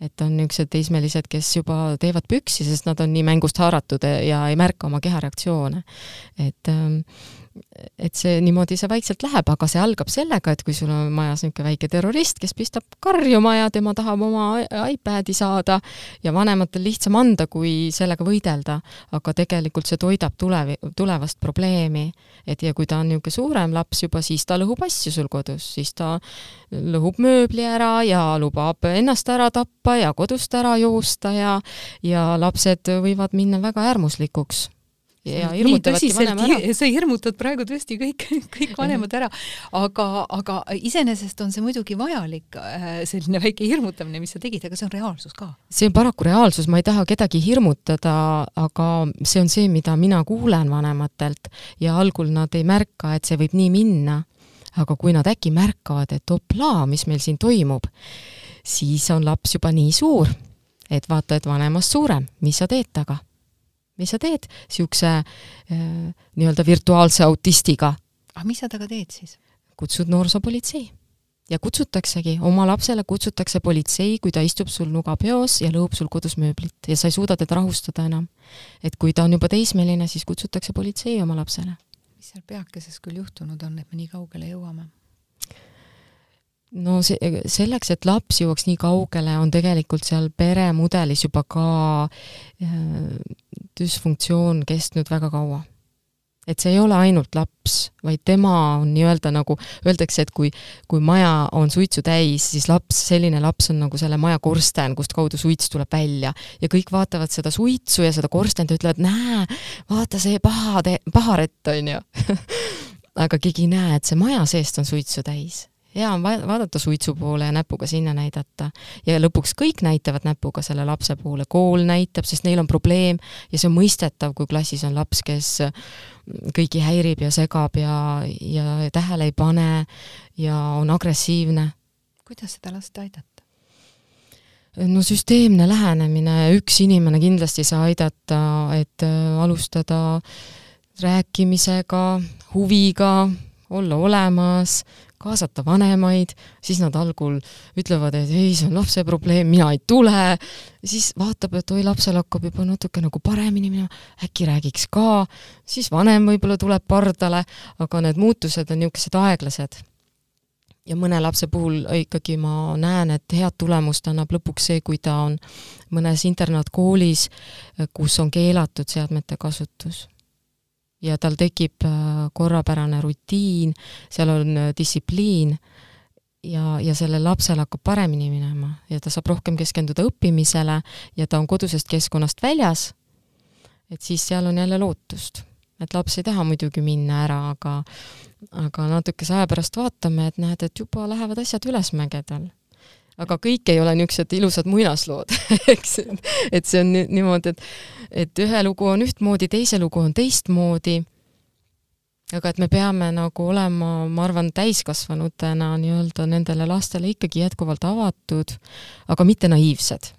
Speaker 2: et on niisugused teismelised, kes juba teevad püksi, sest nad on nii mängust haaratud ja ei märka oma kehareaktsioone. et ähm, et see niimoodi see vaikselt läheb, aga see algab sellega, et kui sul on majas niisugune väike terrorist, kes pistab karjuma ja tema tahab oma iPadi saada ja vanematel lihtsam anda, kui sellega võidelda, aga tegelikult see toidab tulevi-, tulevast probleemi. et ja kui ta on niisugune suurem laps juba, siis ta lõhub asju sul kodus, siis ta lõhub mööbli ära ja lubab ennast ära tappa ja kodust ära joosta ja ja lapsed võivad minna väga äärmuslikuks
Speaker 1: ja hirmutavadki vanema ära. sa hirmutad praegu tõesti kõik, kõik vanemad ära, aga, aga iseenesest on see muidugi vajalik, äh, selline väike hirmutamine, mis sa tegid, aga see on reaalsus ka.
Speaker 2: see on paraku reaalsus, ma ei taha kedagi hirmutada, aga see on see, mida mina kuulen vanematelt ja algul nad ei märka, et see võib nii minna. aga kui nad äkki märkavad, et oplaa, mis meil siin toimub, siis on laps juba nii suur, et vaata, et vanemast suurem, mis sa teed taga mis sa teed niisuguse äh, nii-öelda virtuaalse autistiga?
Speaker 1: aga mis sa temaga teed siis?
Speaker 2: kutsud noorsoopolitsei ja kutsutaksegi, oma lapsele kutsutakse politsei, kui ta istub sul nugapeos ja lõhub sul kodus mööblit ja sa ei suuda teda rahustada enam. et kui ta on juba teismeline, siis kutsutakse politsei oma lapsele.
Speaker 1: mis seal peakeses küll juhtunud on, et me nii kaugele jõuame?
Speaker 2: No see, selleks, et laps jõuaks nii kaugele, on tegelikult seal peremudelis juba ka äh, düsfunktsioon kestnud väga kaua. Et see ei ole ainult laps, vaid tema on nii-öelda nagu, öeldakse, et kui, kui maja on suitsu täis, siis laps, selline laps on nagu selle maja korsten, kust kaudu suits tuleb välja. ja kõik vaatavad seda suitsu ja seda korstent ja ütlevad, näe, vaata see paha, paharett, on ju. Aga keegi ei näe, et see maja seest on suitsu täis hea on vaadata suitsu poole ja näpuga sinna näidata. ja lõpuks kõik näitavad näpuga selle lapse poole, kool näitab, sest neil on probleem ja see on mõistetav, kui klassis on laps, kes kõiki häirib ja segab ja, ja tähele ei pane ja on agressiivne.
Speaker 1: kuidas seda last aidata?
Speaker 2: no süsteemne lähenemine, üks inimene kindlasti ei saa aidata, et äh, alustada rääkimisega, huviga, olla olemas, kaasata vanemaid, siis nad algul ütlevad, et ei, see on lapse probleem, mina ei tule, siis vaatab, et oi, lapsel hakkab juba natuke nagu paremini minema, äkki räägiks ka, siis vanem võib-olla tuleb pardale, aga need muutused on niisugused aeglased. ja mõne lapse puhul ikkagi ma näen, et head tulemust annab lõpuks see, kui ta on mõnes internaatkoolis, kus on keelatud seadmete kasutus ja tal tekib äh, korrapärane rutiin, seal on äh, distsipliin ja, ja sellel lapsel hakkab paremini minema ja ta saab rohkem keskenduda õppimisele ja ta on kodusest keskkonnast väljas, et siis seal on jälle lootust. et laps ei taha muidugi minna ära, aga aga natukese aja pärast vaatame, et näed, et juba lähevad asjad ülesmäge tal aga kõik ei ole niisugused ilusad muinaslood eks, et see on niimoodi, et et ühe lugu on ühtmoodi, teise lugu on teistmoodi, aga et me peame nagu olema, ma arvan, täiskasvanutena nii-öelda nendele lastele ikkagi jätkuvalt avatud, aga mitte naiivsed.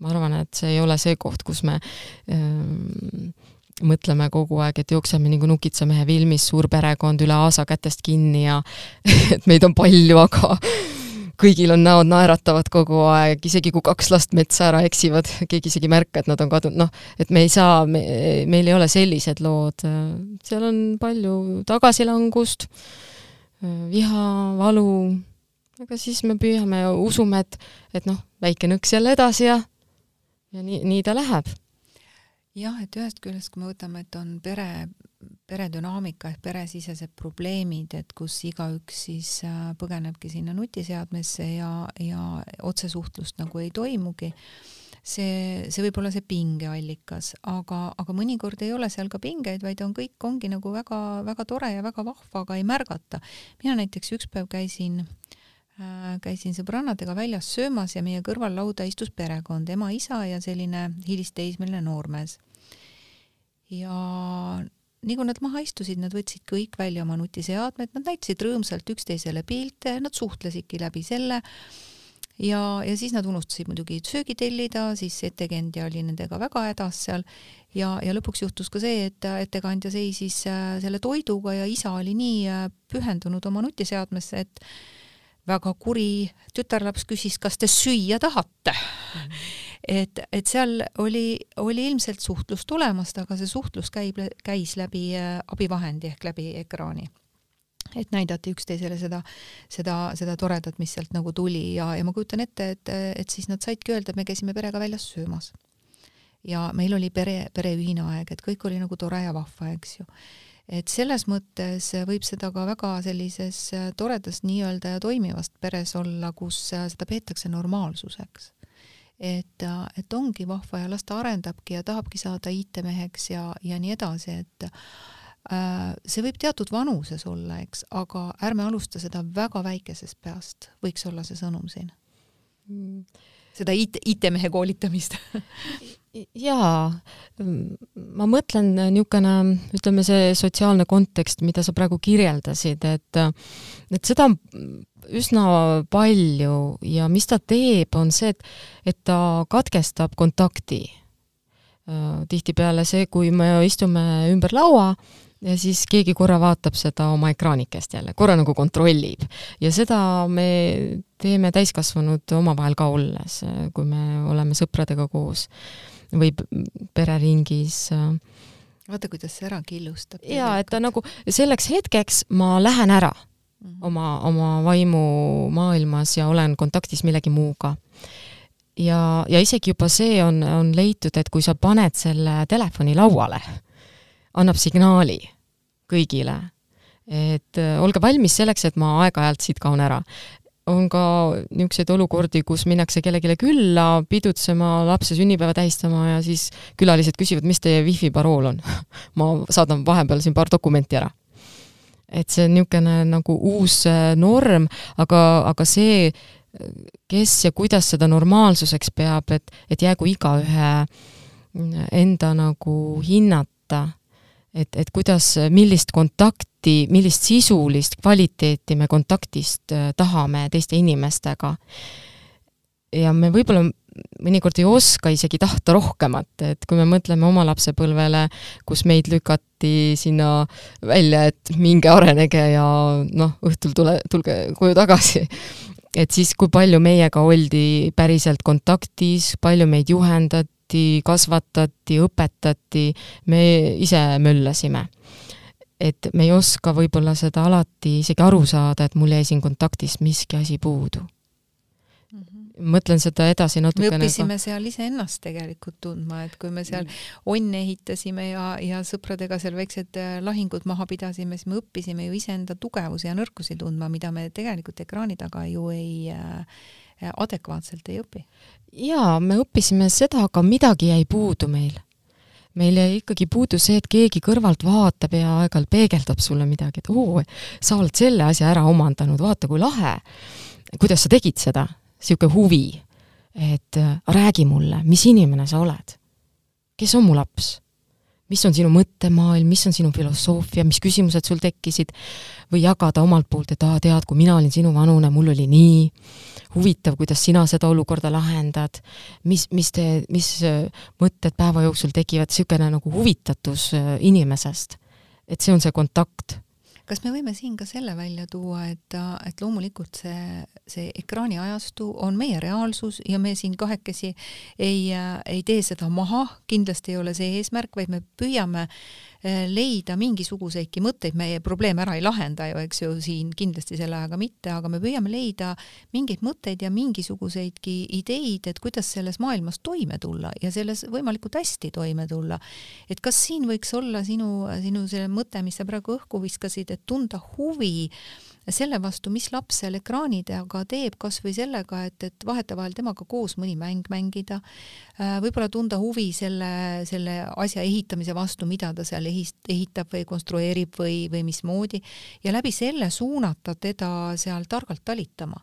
Speaker 2: ma arvan, et see ei ole see koht, kus me ähm, mõtleme kogu aeg, et jookseme nagu Nukitsamehe filmis, suur perekond üle aasa kätest kinni ja et meid on palju, aga kõigil on näod naeratavad kogu aeg, isegi kui kaks last metsa ära eksivad, keegi isegi ei märka, et nad on kadunud, noh, et me ei saa me,, meil ei ole sellised lood, seal on palju tagasilangust, viha, valu, aga siis me püüame ja usume, et, et noh, väike nõks jälle edasi ja, ja nii, nii ta läheb.
Speaker 1: Jah, et ühest küljest, kui me võtame, et on pere, peredünaamika ehk peresisesed probleemid, et kus igaüks siis äh, põgenebki sinna nutiseadmesse ja, ja otsesuhtlust nagu ei toimugi, see, see võib olla see pingeallikas, aga, aga mõnikord ei ole seal ka pingeid, vaid on kõik, ongi nagu väga-väga tore ja väga vahva, aga ei märgata. mina näiteks üks päev käisin äh, käisin sõbrannadega väljas söömas ja meie kõrval lauda istus perekond, ema, isa ja selline hilisteismeline noormees ja nii kui nad maha istusid, nad võtsid kõik välja oma nutiseadmed, nad näitasid rõõmsalt üksteisele pilte, nad suhtlesidki läbi selle. Ja, ja siis nad unustasid muidugi söögi tellida, siis ettekandja oli nendega väga hädas seal. Ja, ja lõpuks juhtus ka see, et ettekandja seisis äh, selle toiduga ja isa oli nii äh, pühendunud oma nutiseadmesse, et väga kuri tütarlaps küsis, kas te süüa tahate? Mm. -hmm et, et seal oli, oli ilmselt suhtlust olemas, aga see suhtlus käib, käis läbi äh, abivahendi ehk läbi ekraani et näidati üksteisele seda, seda, seda toredat, mis sealt nagu tuli ja, ja ma kujutan ette, et, et siis nad saidki öelda, et me käisime perega väljas söömas. ja meil oli pere, pereühine aeg, et kõik oli nagu tore ja vahva, eks ju. et selles mõttes võib seda ka väga sellises toredas nii-öelda ja toimivas peres olla, kus seda peetakse normaalsuseks et, et ongi vahva ja las ta arendabki ja tahabki saada IT-meheks ja, ja nii edasi, et äh, see võib teatud vanuses olla, eks, aga ärme alusta seda väga väikesest peast, võiks olla see sõnum siin. Seda IT, IT-mehe koolitamist.
Speaker 2: Jaa, ma mõtlen niisugune, ütleme see sotsiaalne kontekst, mida sa praegu kirjeldasid, et et seda üsna palju ja mis ta teeb, on see, et, et ta katkestab kontakti. tihtipeale see, kui me istume ümber laua, ja siis keegi korra vaatab seda oma ekraanikest jälle, korra nagu kontrollib. ja seda me teeme täiskasvanud omavahel ka olles, kui me oleme sõpradega koos või pereringis.
Speaker 1: vaata, kuidas see ära killustab.
Speaker 2: jaa, et ta nagu selleks hetkeks ma lähen ära. Oma, oma vaimumaailmas ja olen kontaktis millegi muuga ja, ja isegi juba see on, on leitud, et kui sa paned selle telefoni lauale, annab signaali kõigile. et äh, olge valmis selleks, et ma aeg-ajalt siit kaon ära. on ka niisuguseid olukordi, kus minnakse kellelegi külla pidutsema, lapse sünnipäeva tähistama ja siis külalised küsivad, mis teie wifi parool on ma saadan vahepeal siin paar dokumenti ära et see on niisugune nagu uus äh, norm, aga, aga see, kes ja kuidas seda normaalsuseks peab, et, et jäägu igaühe enda nagu hinnata et, et kuidas, millist kontakti, millist sisulist kvaliteeti me kontaktist äh, tahame teiste inimestega. ja me võib-olla mõnikord ei oska isegi tahta rohkemat, et kui me mõtleme oma lapsepõlvele, kus meid lükati sinna välja, et minge arenege ja noh, õhtul tule, tulge koju tagasi, et siis kui palju meiega oldi päriselt kontaktis, palju meid juhendati, kasvatati, õpetati, me ise möllasime. et me ei oska võib-olla seda alati isegi aru saada, et mul jäi siin kontaktist miski asi puudu. Mõtlen seda edasi natukene.
Speaker 1: me õppisime ka... seal iseennast tegelikult tundma, et kui me seal mm. onne ehitasime ja, ja sõpradega seal väiksed äh, lahingud maha pidasime, siis me õppisime ju iseenda tugevusi ja nõrkusi tundma, mida me tegelikult ekraani taga ju ei äh, adekvaatselt ei õpi
Speaker 2: jaa, me õppisime seda, aga midagi jäi puudu meil. meil jäi ikkagi puudu see, et keegi kõrvalt vaatab ja aeg-ajalt peegeldab sulle midagi, et oo, sa oled selle asja ära omandanud, vaata kui lahe. kuidas sa tegid seda? Niisugune huvi, et äh, räägi mulle, mis inimene sa oled? kes on mu laps? mis on sinu mõttemaailm, mis on sinu filosoofia, mis küsimused sul tekkisid, või jagada omalt poolt, et aa, tead, kui mina olin sinu vanune, mul oli nii, huvitav, kuidas sina seda olukorda lahendad, mis, mis te, mis äh, mõtted päeva jooksul tekivad, niisugune nagu huvitatus äh, inimesest. et see on see kontakt
Speaker 1: kas me võime siin ka selle välja tuua, et, et loomulikult see, see ekraaniajastu on meie reaalsus ja me siin kahekesi ei, ei tee seda maha, kindlasti ei ole see eesmärk, vaid me püüame leida mingisuguseidki mõtteid, meie probleeme ära ei lahenda ju, eks ju, siin kindlasti selle ajaga mitte, aga me püüame leida mingeid mõtteid ja mingisuguseidki ideid, et kuidas selles maailmas toime tulla ja selles võimalikult hästi toime tulla. et kas siin võiks olla sinu, sinu see mõte, mis sa praegu õhku viskasid, et tunda huvi selle vastu, mis laps seal ekraani taga teeb, kas või sellega, et, et vahetevahel temaga koos mõni mäng mängida, äh, võib-olla tunda huvi selle, selle asja ehitamise vastu, mida ta seal ehist, ehitab või konstrueerib või, või mismoodi ja läbi selle suunata teda seal targalt talitama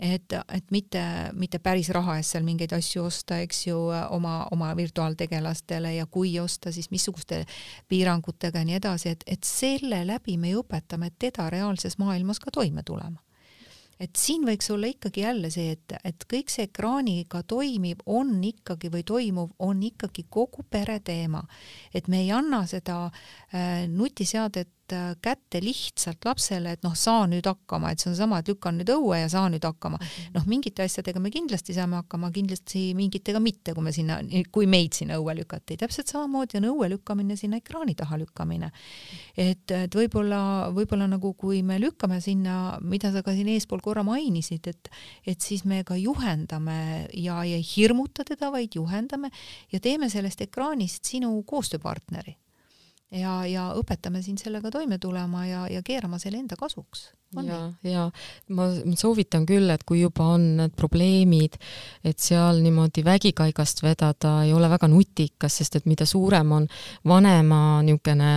Speaker 1: et, et mitte, mitte päris raha eest seal mingeid asju osta, eks ju, oma, oma virtuaaltegelastele ja kui osta, siis missuguste piirangutega ja nii edasi, et, et selle läbi me ju õpetame teda reaalses maailmas ka toime tulema et siin võiks olla ikkagi jälle see, et, et kõik see ekraaniga toimib, on ikkagi või toimuv on ikkagi kogu pere teema. et me ei anna seda äh, nutiseadet kätte lihtsalt lapsele, et noh, saa nüüd hakkama, et see on sama, et lükkan nüüd õue ja saa nüüd hakkama -hmm.. noh, mingite asjadega me kindlasti saame hakkama, kindlasti mingitega mitte, kui me sinna, kui meid sinna õue lükati. täpselt samamoodi on õue lükkamine sinna ekraani taha lükkamine. et, et võib-olla, võib-olla nagu kui me lükkame sinna, mida sa ka siin eespool korra mainisid, et, et siis me ka juhendame ja ei hirmuta teda, vaid juhendame ja teeme sellest ekraanist sinu koostööpartneri ja, ja õpetame sind sellega toime tulema ja, ja keerama selle enda kasuks.
Speaker 2: ja, ja ma soovitan küll, et kui juba on need probleemid, et seal niimoodi vägikaigast vedada ei ole väga nutikas, sest et mida suurem on vanema niisugune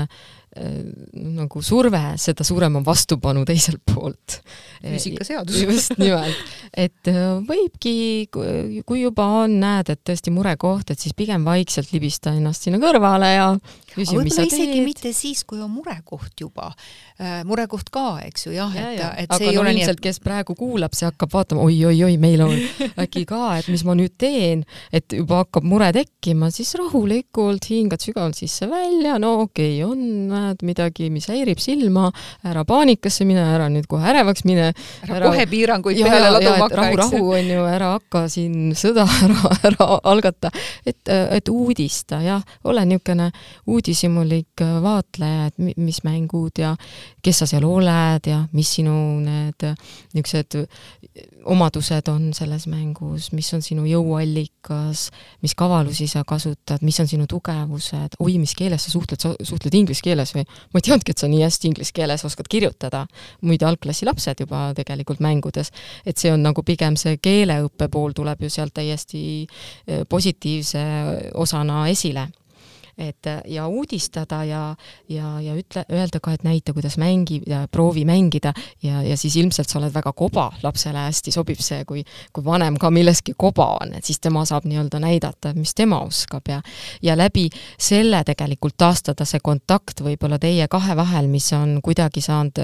Speaker 2: nagu surve, seda suurem on vastupanu teiselt poolt.
Speaker 1: füüsikaseadus.
Speaker 2: just nimelt, et võibki, kui juba on, näed, et tõesti murekoht, et siis pigem vaikselt libista ennast sinna kõrvale ja
Speaker 1: küsi, mis sa teed. isegi mitte siis, kui on murekoht juba äh,, murekoht ka, eks ju, jah, et, et
Speaker 2: see aga ei no, ole ilmselt, et... kes praegu kuulab, see hakkab vaatama oi-oi-oi, meil on äkki ka, et mis ma nüüd teen, et juba hakkab mure tekkima, siis rahulikult hingad sügavalt sisse-välja, no okei okay,, on, näed midagi, mis häirib silma, ära paanikasse mine, ära nüüd kohe ärevaks mine.
Speaker 1: ära kohe piiranguid ja, peale laduma
Speaker 2: hakka, rahu, rahu on ju, ära hakka siin sõda ära, ära algata, et, et uudista, jah, ole niisugune uudishimulik vaatleja, et mis mängud ja kes sa seal oled ja mis sinu need niisugused omadused on selles mängus, mis on sinu jõuallikas, mis kavalusi sa kasutad, mis on sinu tugevused, oi, mis keeles sa suhtled, sa suhtled inglise keeles või ma ei teadnudki, et sa nii hästi inglise keeles oskad kirjutada. muide, algklassi lapsed juba tegelikult mängudes, et see on nagu pigem see keeleõppe pool tuleb ju sealt täiesti eh, positiivse osana esile et ja uudistada ja, ja, ja ütle, öelda ka, et näita, kuidas mängi ja proovi mängida. Ja, ja siis ilmselt sa oled väga koba, lapsele hästi sobib see, kui, kui vanem ka milleski koba on, et siis tema saab nii-öelda näidata, mis tema oskab. Ja ja läbi selle tegelikult taastada see kontakt võib-olla teie kahe vahel, mis on kuidagi saanud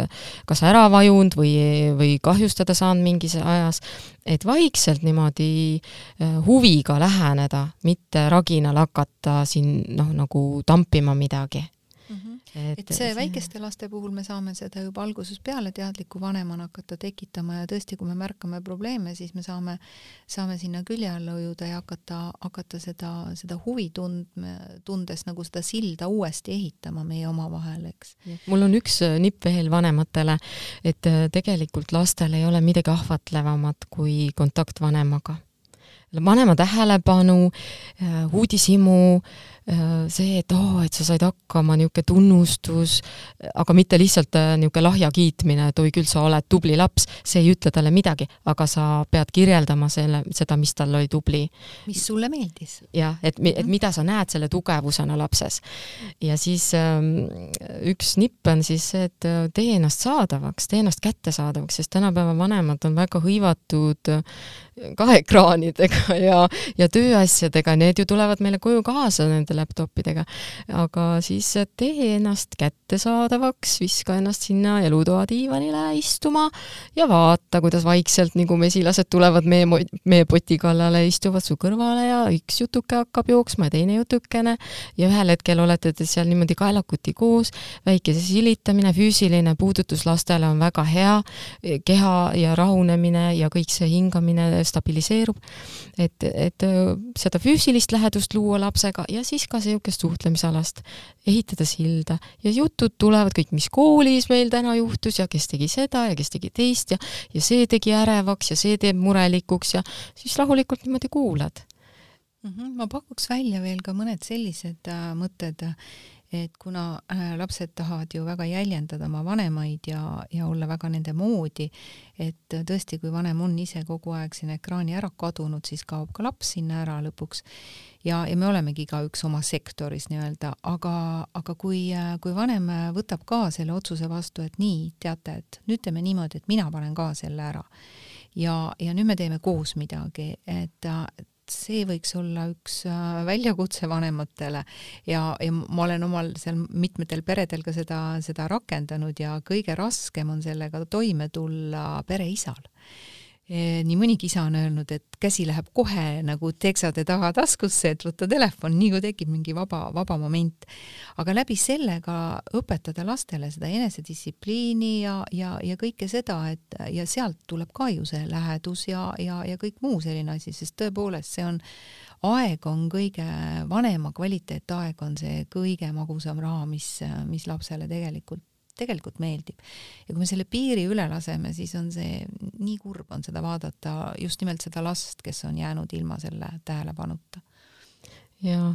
Speaker 2: kas ära vajunud või, või kahjustada saanud mingis ajas, et vaikselt niimoodi äh, huviga läheneda, mitte raginal hakata siin noh, nagu tampima midagi
Speaker 1: mm. -hmm. et, et see väikeste laste puhul me saame seda juba algusest peale teadliku vanemana hakata tekitama ja tõesti, kui me märkame probleeme, siis me saame, saame sinna külje alla ujuda ja hakata, hakata seda, seda huvi tundme, tundes nagu seda silda uuesti ehitama meie omavahel, eks.
Speaker 2: mul on üks äh, nipp veel vanematele, et äh, tegelikult lastel ei ole midagi ahvatlevamat kui kontakt vanemaga vanema tähelepanu, äh, uudishimu, Äh, see, et oo oh,, et sa said hakkama, niisugune tunnustus, aga mitte lihtsalt äh, niisugune lahja kiitmine, et oi küll, sa oled tubli laps, see ei ütle talle midagi, aga sa pead kirjeldama selle, seda, mis tal oli tubli.
Speaker 1: mis sulle meeldis.
Speaker 2: jah, et, et mhm. mida sa näed selle tugevusena lapses. ja siis ähm, üks nipp on siis see, et äh, tee ennast saadavaks, tee ennast kättesaadavaks, sest tänapäeva vanemad on väga hõivatud ka ekraanidega ja, ja tööasjadega, need ju tulevad meile koju kaasa nende laptopidega. aga siis tee ennast kättesaadavaks, viska ennast sinna elutoa diivanile istuma ja vaata, kuidas vaikselt nagu mesilased tulevad meie, meie poti kallale, istuvad su kõrvale ja üks jutuke hakkab jooksma ja teine jutukene ja ühel hetkel olete te seal niimoodi kaelakuti koos, väikese silitamine, füüsiline puudutus lastele on väga hea, keha ja rahunemine ja kõik see hingamine stabiliseerub, et, et äh, seda füüsilist lähedust luua lapsega ja siis ka niisugust suhtlemisalast, ehitada silda ja jutud tulevad kõik, mis koolis meil täna juhtus ja kes tegi seda ja kes tegi teist ja, ja see tegi ärevaks ja see teeb murelikuks ja siis rahulikult niimoodi kuulad
Speaker 1: mm. -hmm. ma pakuks välja veel ka mõned sellised äh, mõtted et kuna äh, lapsed tahavad ju väga jäljendada oma vanemaid ja, ja olla väga nende moodi, et tõesti, kui vanem on ise kogu aeg sinna ekraani ära kadunud, siis kaob ka laps sinna ära lõpuks. ja, ja me olemegi igaüks oma sektoris nii-öelda, aga, aga kui, kui vanem võtab ka selle otsuse vastu, et nii, teate, et nüüd teeme niimoodi, et mina panen ka selle ära ja, ja nüüd me teeme koos midagi, et see võiks olla üks äh, väljakutse vanematele. Ja, ja ma olen omal seal mitmetel peredel ka seda, seda rakendanud ja kõige raskem on sellega toime tulla pereisal nii mõnigi isa on öelnud, et käsi läheb kohe nagu teksade taha taskusse, et võtta telefon, nii kui tekib mingi vaba, vaba moment. aga läbi selle ka õpetada lastele seda enesedistsipliini ja, ja, ja kõike seda, et ja sealt tuleb ka ju see lähedus ja, ja, ja kõik muu selline asi, sest tõepoolest see on, aeg on kõige, vanema kvaliteetaeg on see kõige magusam raha, mis, mis lapsele tegelikult tegelikult meeldib. ja kui me selle piiri üle laseme, siis on see, nii kurb on seda vaadata, just nimelt seda last, kes on jäänud ilma selle tähelepanuta
Speaker 2: jaa,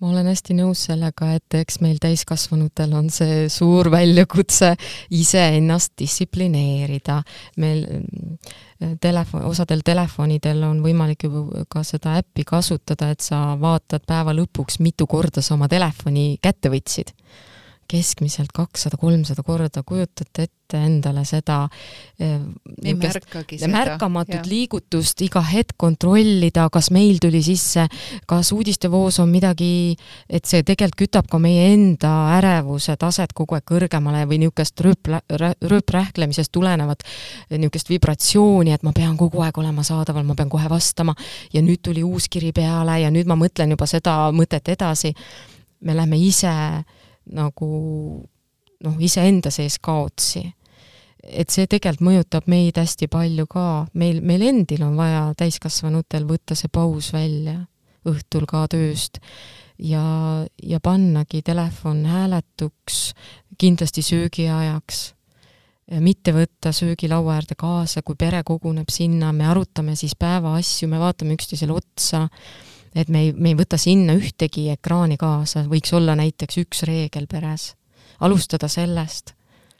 Speaker 2: ma olen hästi nõus sellega, et eks meil täiskasvanutel on see suur väljakutse iseennast distsiplineerida. meil mm, telefon, osadel telefonidel on võimalik ju ka seda äppi kasutada, et sa vaatad päeva lõpuks, mitu korda sa oma telefoni kätte võtsid keskmiselt kakssada, kolmsada korda, kujutate ette endale seda
Speaker 1: ei märkagi seda.
Speaker 2: märkamatut ja. liigutust iga hetk kontrollida, kas meil tuli sisse, kas uudistevoos on midagi, et see tegelikult kütab ka meie enda ärevuse taset kogu aeg kõrgemale või niisugust rööp, rööprähklemisest tulenevat niisugust vibratsiooni, et ma pean kogu aeg olema saadaval, ma pean kohe vastama ja nüüd tuli uus kiri peale ja nüüd ma mõtlen juba seda mõtet edasi. me lähme ise nagu noh, iseenda sees kaotsi. et see tegelikult mõjutab meid hästi palju ka, meil, meil endil on vaja täiskasvanutel võtta see paus välja õhtul ka tööst ja, ja pannagi telefon hääletuks kindlasti söögiajaks. Mitte võtta söögilaua äärde kaasa, kui pere koguneb sinna, me arutame siis päeva asju, me vaatame üksteisele otsa, et me ei, me ei võta sinna ühtegi ekraani kaasa, võiks olla näiteks üks reegel peres. alustada sellest.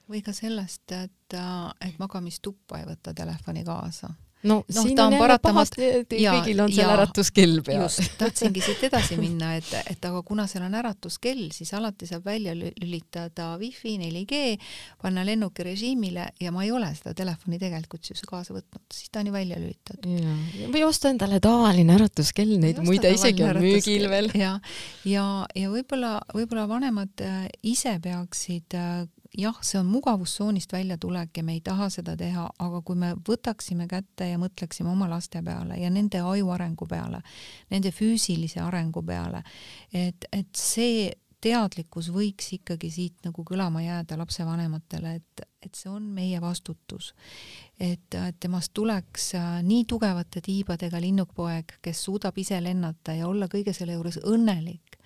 Speaker 1: või ka sellest, et, et magamistuppa ei võta telefoni kaasa
Speaker 2: no, no siin on jälle pahasti, et kõigil on seal äratuskell peal.
Speaker 1: just, tahtsingi siit edasi minna, et, et aga kuna seal on äratuskell, siis alati saab välja lülitada wifi, 4G, panna lennukirežiimile ja ma ei ole seda telefoni tegelikult siis kaasa võtnud, siis ta on ju välja lülitatud.
Speaker 2: või osta endale tavaline äratuskell, neid muide isegi on müügil veel.
Speaker 1: ja, ja, ja võib-olla, võib-olla vanemad äh, ise peaksid äh, jah, see on mugavustsoonist väljatulek ja me ei taha seda teha, aga kui me võtaksime kätte ja mõtleksime oma laste peale ja nende aju arengu peale, nende füüsilise arengu peale, et, et see teadlikkus võiks ikkagi siit nagu kõlama jääda lapsevanematele, et, et see on meie vastutus. et, temast tuleks äh, nii tugevate tiibadega linnukpoeg, kes suudab ise lennata ja olla kõige selle juures õnnelik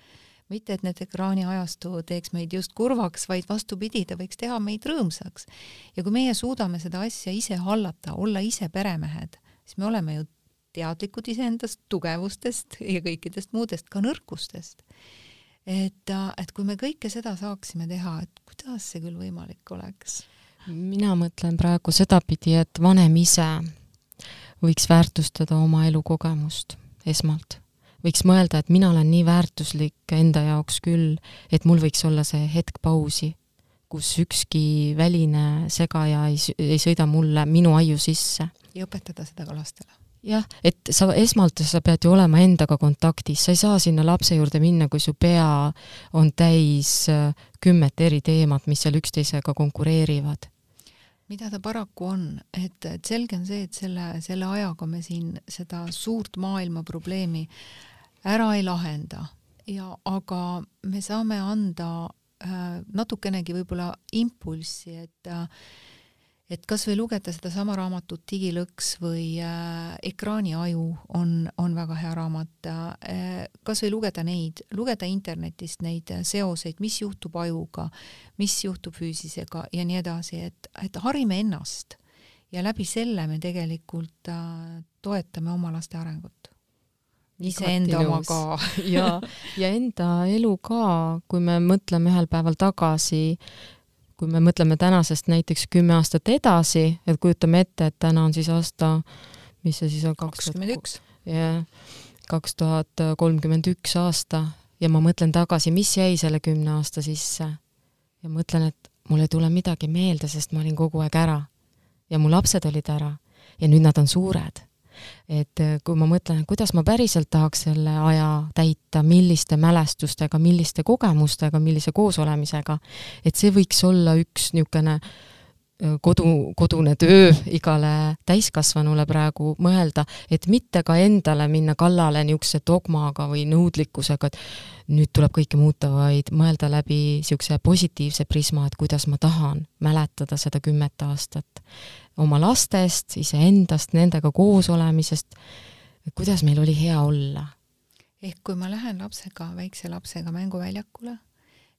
Speaker 1: mitte et need ekraaniajastu teeks meid just kurvaks, vaid vastupidi, ta võiks teha meid rõõmsaks. ja kui meie suudame seda asja ise hallata, olla ise peremehed, siis me oleme ju teadlikud iseendast, tugevustest ja kõikidest muudest, ka nõrkustest. et, et kui me kõike seda saaksime teha, et kuidas see küll võimalik oleks?
Speaker 2: mina mõtlen praegu sedapidi, et vanem ise võiks väärtustada oma elukogemust esmalt võiks mõelda, et mina olen nii väärtuslik enda jaoks küll, et mul võiks olla see hetk pausi, kus ükski väline segaja ei, ei sõida mulle minu aiu sisse.
Speaker 1: ja õpetada seda ka lastele
Speaker 2: jah, et sa esmalt, sa pead ju olema endaga kontaktis, sa ei saa sinna lapse juurde minna, kui su pea on täis äh, kümmet eri teemat, mis seal üksteisega konkureerivad.
Speaker 1: mida ta paraku on, et, et selge on see, et selle, selle ajaga me siin seda suurt maailma probleemi ära ei lahenda. Ja aga me saame anda äh, natukenegi võib-olla impulssi, et äh, et kas või lugeda sedasama raamatut Digilõks või äh, Ekraaniaju on, on väga hea raamat. Äh,, kas või lugeda neid, lugeda internetist neid seoseid, mis juhtub ajuga, mis juhtub füüsisega ja nii edasi, et, et harime ennast. Ja läbi selle me tegelikult äh, toetame oma laste arengut iseenda oma ka
Speaker 2: ja, ja enda elu ka, kui me mõtleme ühel päeval tagasi, kui me mõtleme tänasest näiteks kümme aastat edasi, et kujutame ette, et täna on siis aasta, mis see siis on?
Speaker 1: kakskümmend üks.
Speaker 2: jah, kaks tuhat kolmkümmend üks aasta ja ma mõtlen tagasi, mis jäi selle kümne aasta sisse. ja mõtlen, et mul ei tule midagi meelde, sest ma olin kogu aeg ära. ja mu lapsed olid ära ja nüüd nad on suured et äh, kui ma mõtlen, kuidas ma päriselt tahaks selle aja täita, milliste mälestustega, milliste kogemustega, millise koosolemisega, et see võiks olla üks niisugune äh, kodu, kodune töö igale täiskasvanule praegu mõelda, et mitte ka endale minna kallale niisuguse dogmaga või nõudlikkusega, et nüüd tuleb kõike muuta, vaid mõelda läbi niisuguse positiivse prisma, et kuidas ma tahan mäletada seda kümmet aastat oma lastest, iseendast, nendega koos olemisest, kuidas meil oli hea olla.
Speaker 1: ehk kui ma lähen lapsega, väikse lapsega mänguväljakule,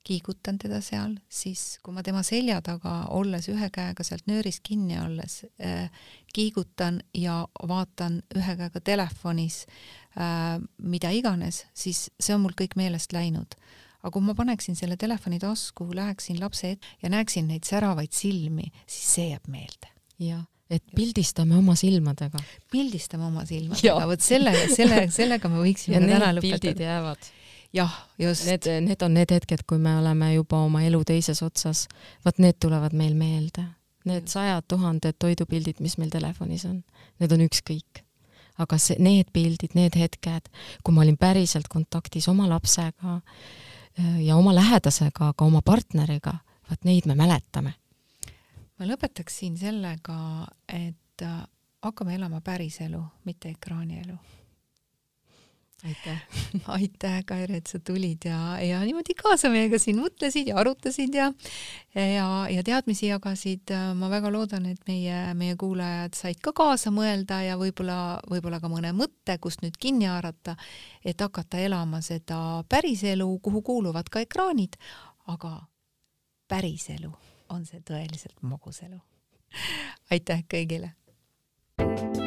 Speaker 1: kiigutan teda seal, siis kui ma tema selja taga olles, ühe käega sealt nöörist kinni olles äh, kiigutan ja vaatan ühe käega telefonis äh, mida iganes, siis see on mul kõik meelest läinud aga kui ma paneksin selle telefoni tasku, läheksin lapse ette ja näeksin neid säravaid silmi, siis see jääb meelde
Speaker 2: jah, et pildistame oma silmadega.
Speaker 1: pildistame oma silmadega, vot selle, selle, sellega me võiksime täna lõpetada.
Speaker 2: jäävad
Speaker 1: jah, just.
Speaker 2: Need, need on need hetked, kui me oleme juba oma elu teises otsas. vot need tulevad meil meelde. Need sajad tuhanded toidupildid, mis meil telefonis on, need on ükskõik. aga see, need pildid, need hetked, kui ma olin päriselt kontaktis oma lapsega äh, ja oma lähedasega, ka oma partneriga, vot neid me mäletame.
Speaker 1: ma lõpetaksin sellega, et äh, hakkame elama päriselu, mitte ekraanielu
Speaker 2: aitäh
Speaker 1: aitäh, Kaire, et sa tulid ja, ja niimoodi kaasa meiega siin mõtlesid ja arutasid ja ja, ja teadmisi jagasid. ma väga loodan, et meie, meie kuulajad said ka kaasa mõelda ja võib-olla, võib-olla ka mõne mõtte, kust nüüd kinni haarata, et hakata elama seda päriselu, kuhu kuuluvad ka ekraanid, aga päriselu on see tõeliselt maguselu. aitäh kõigile! thank you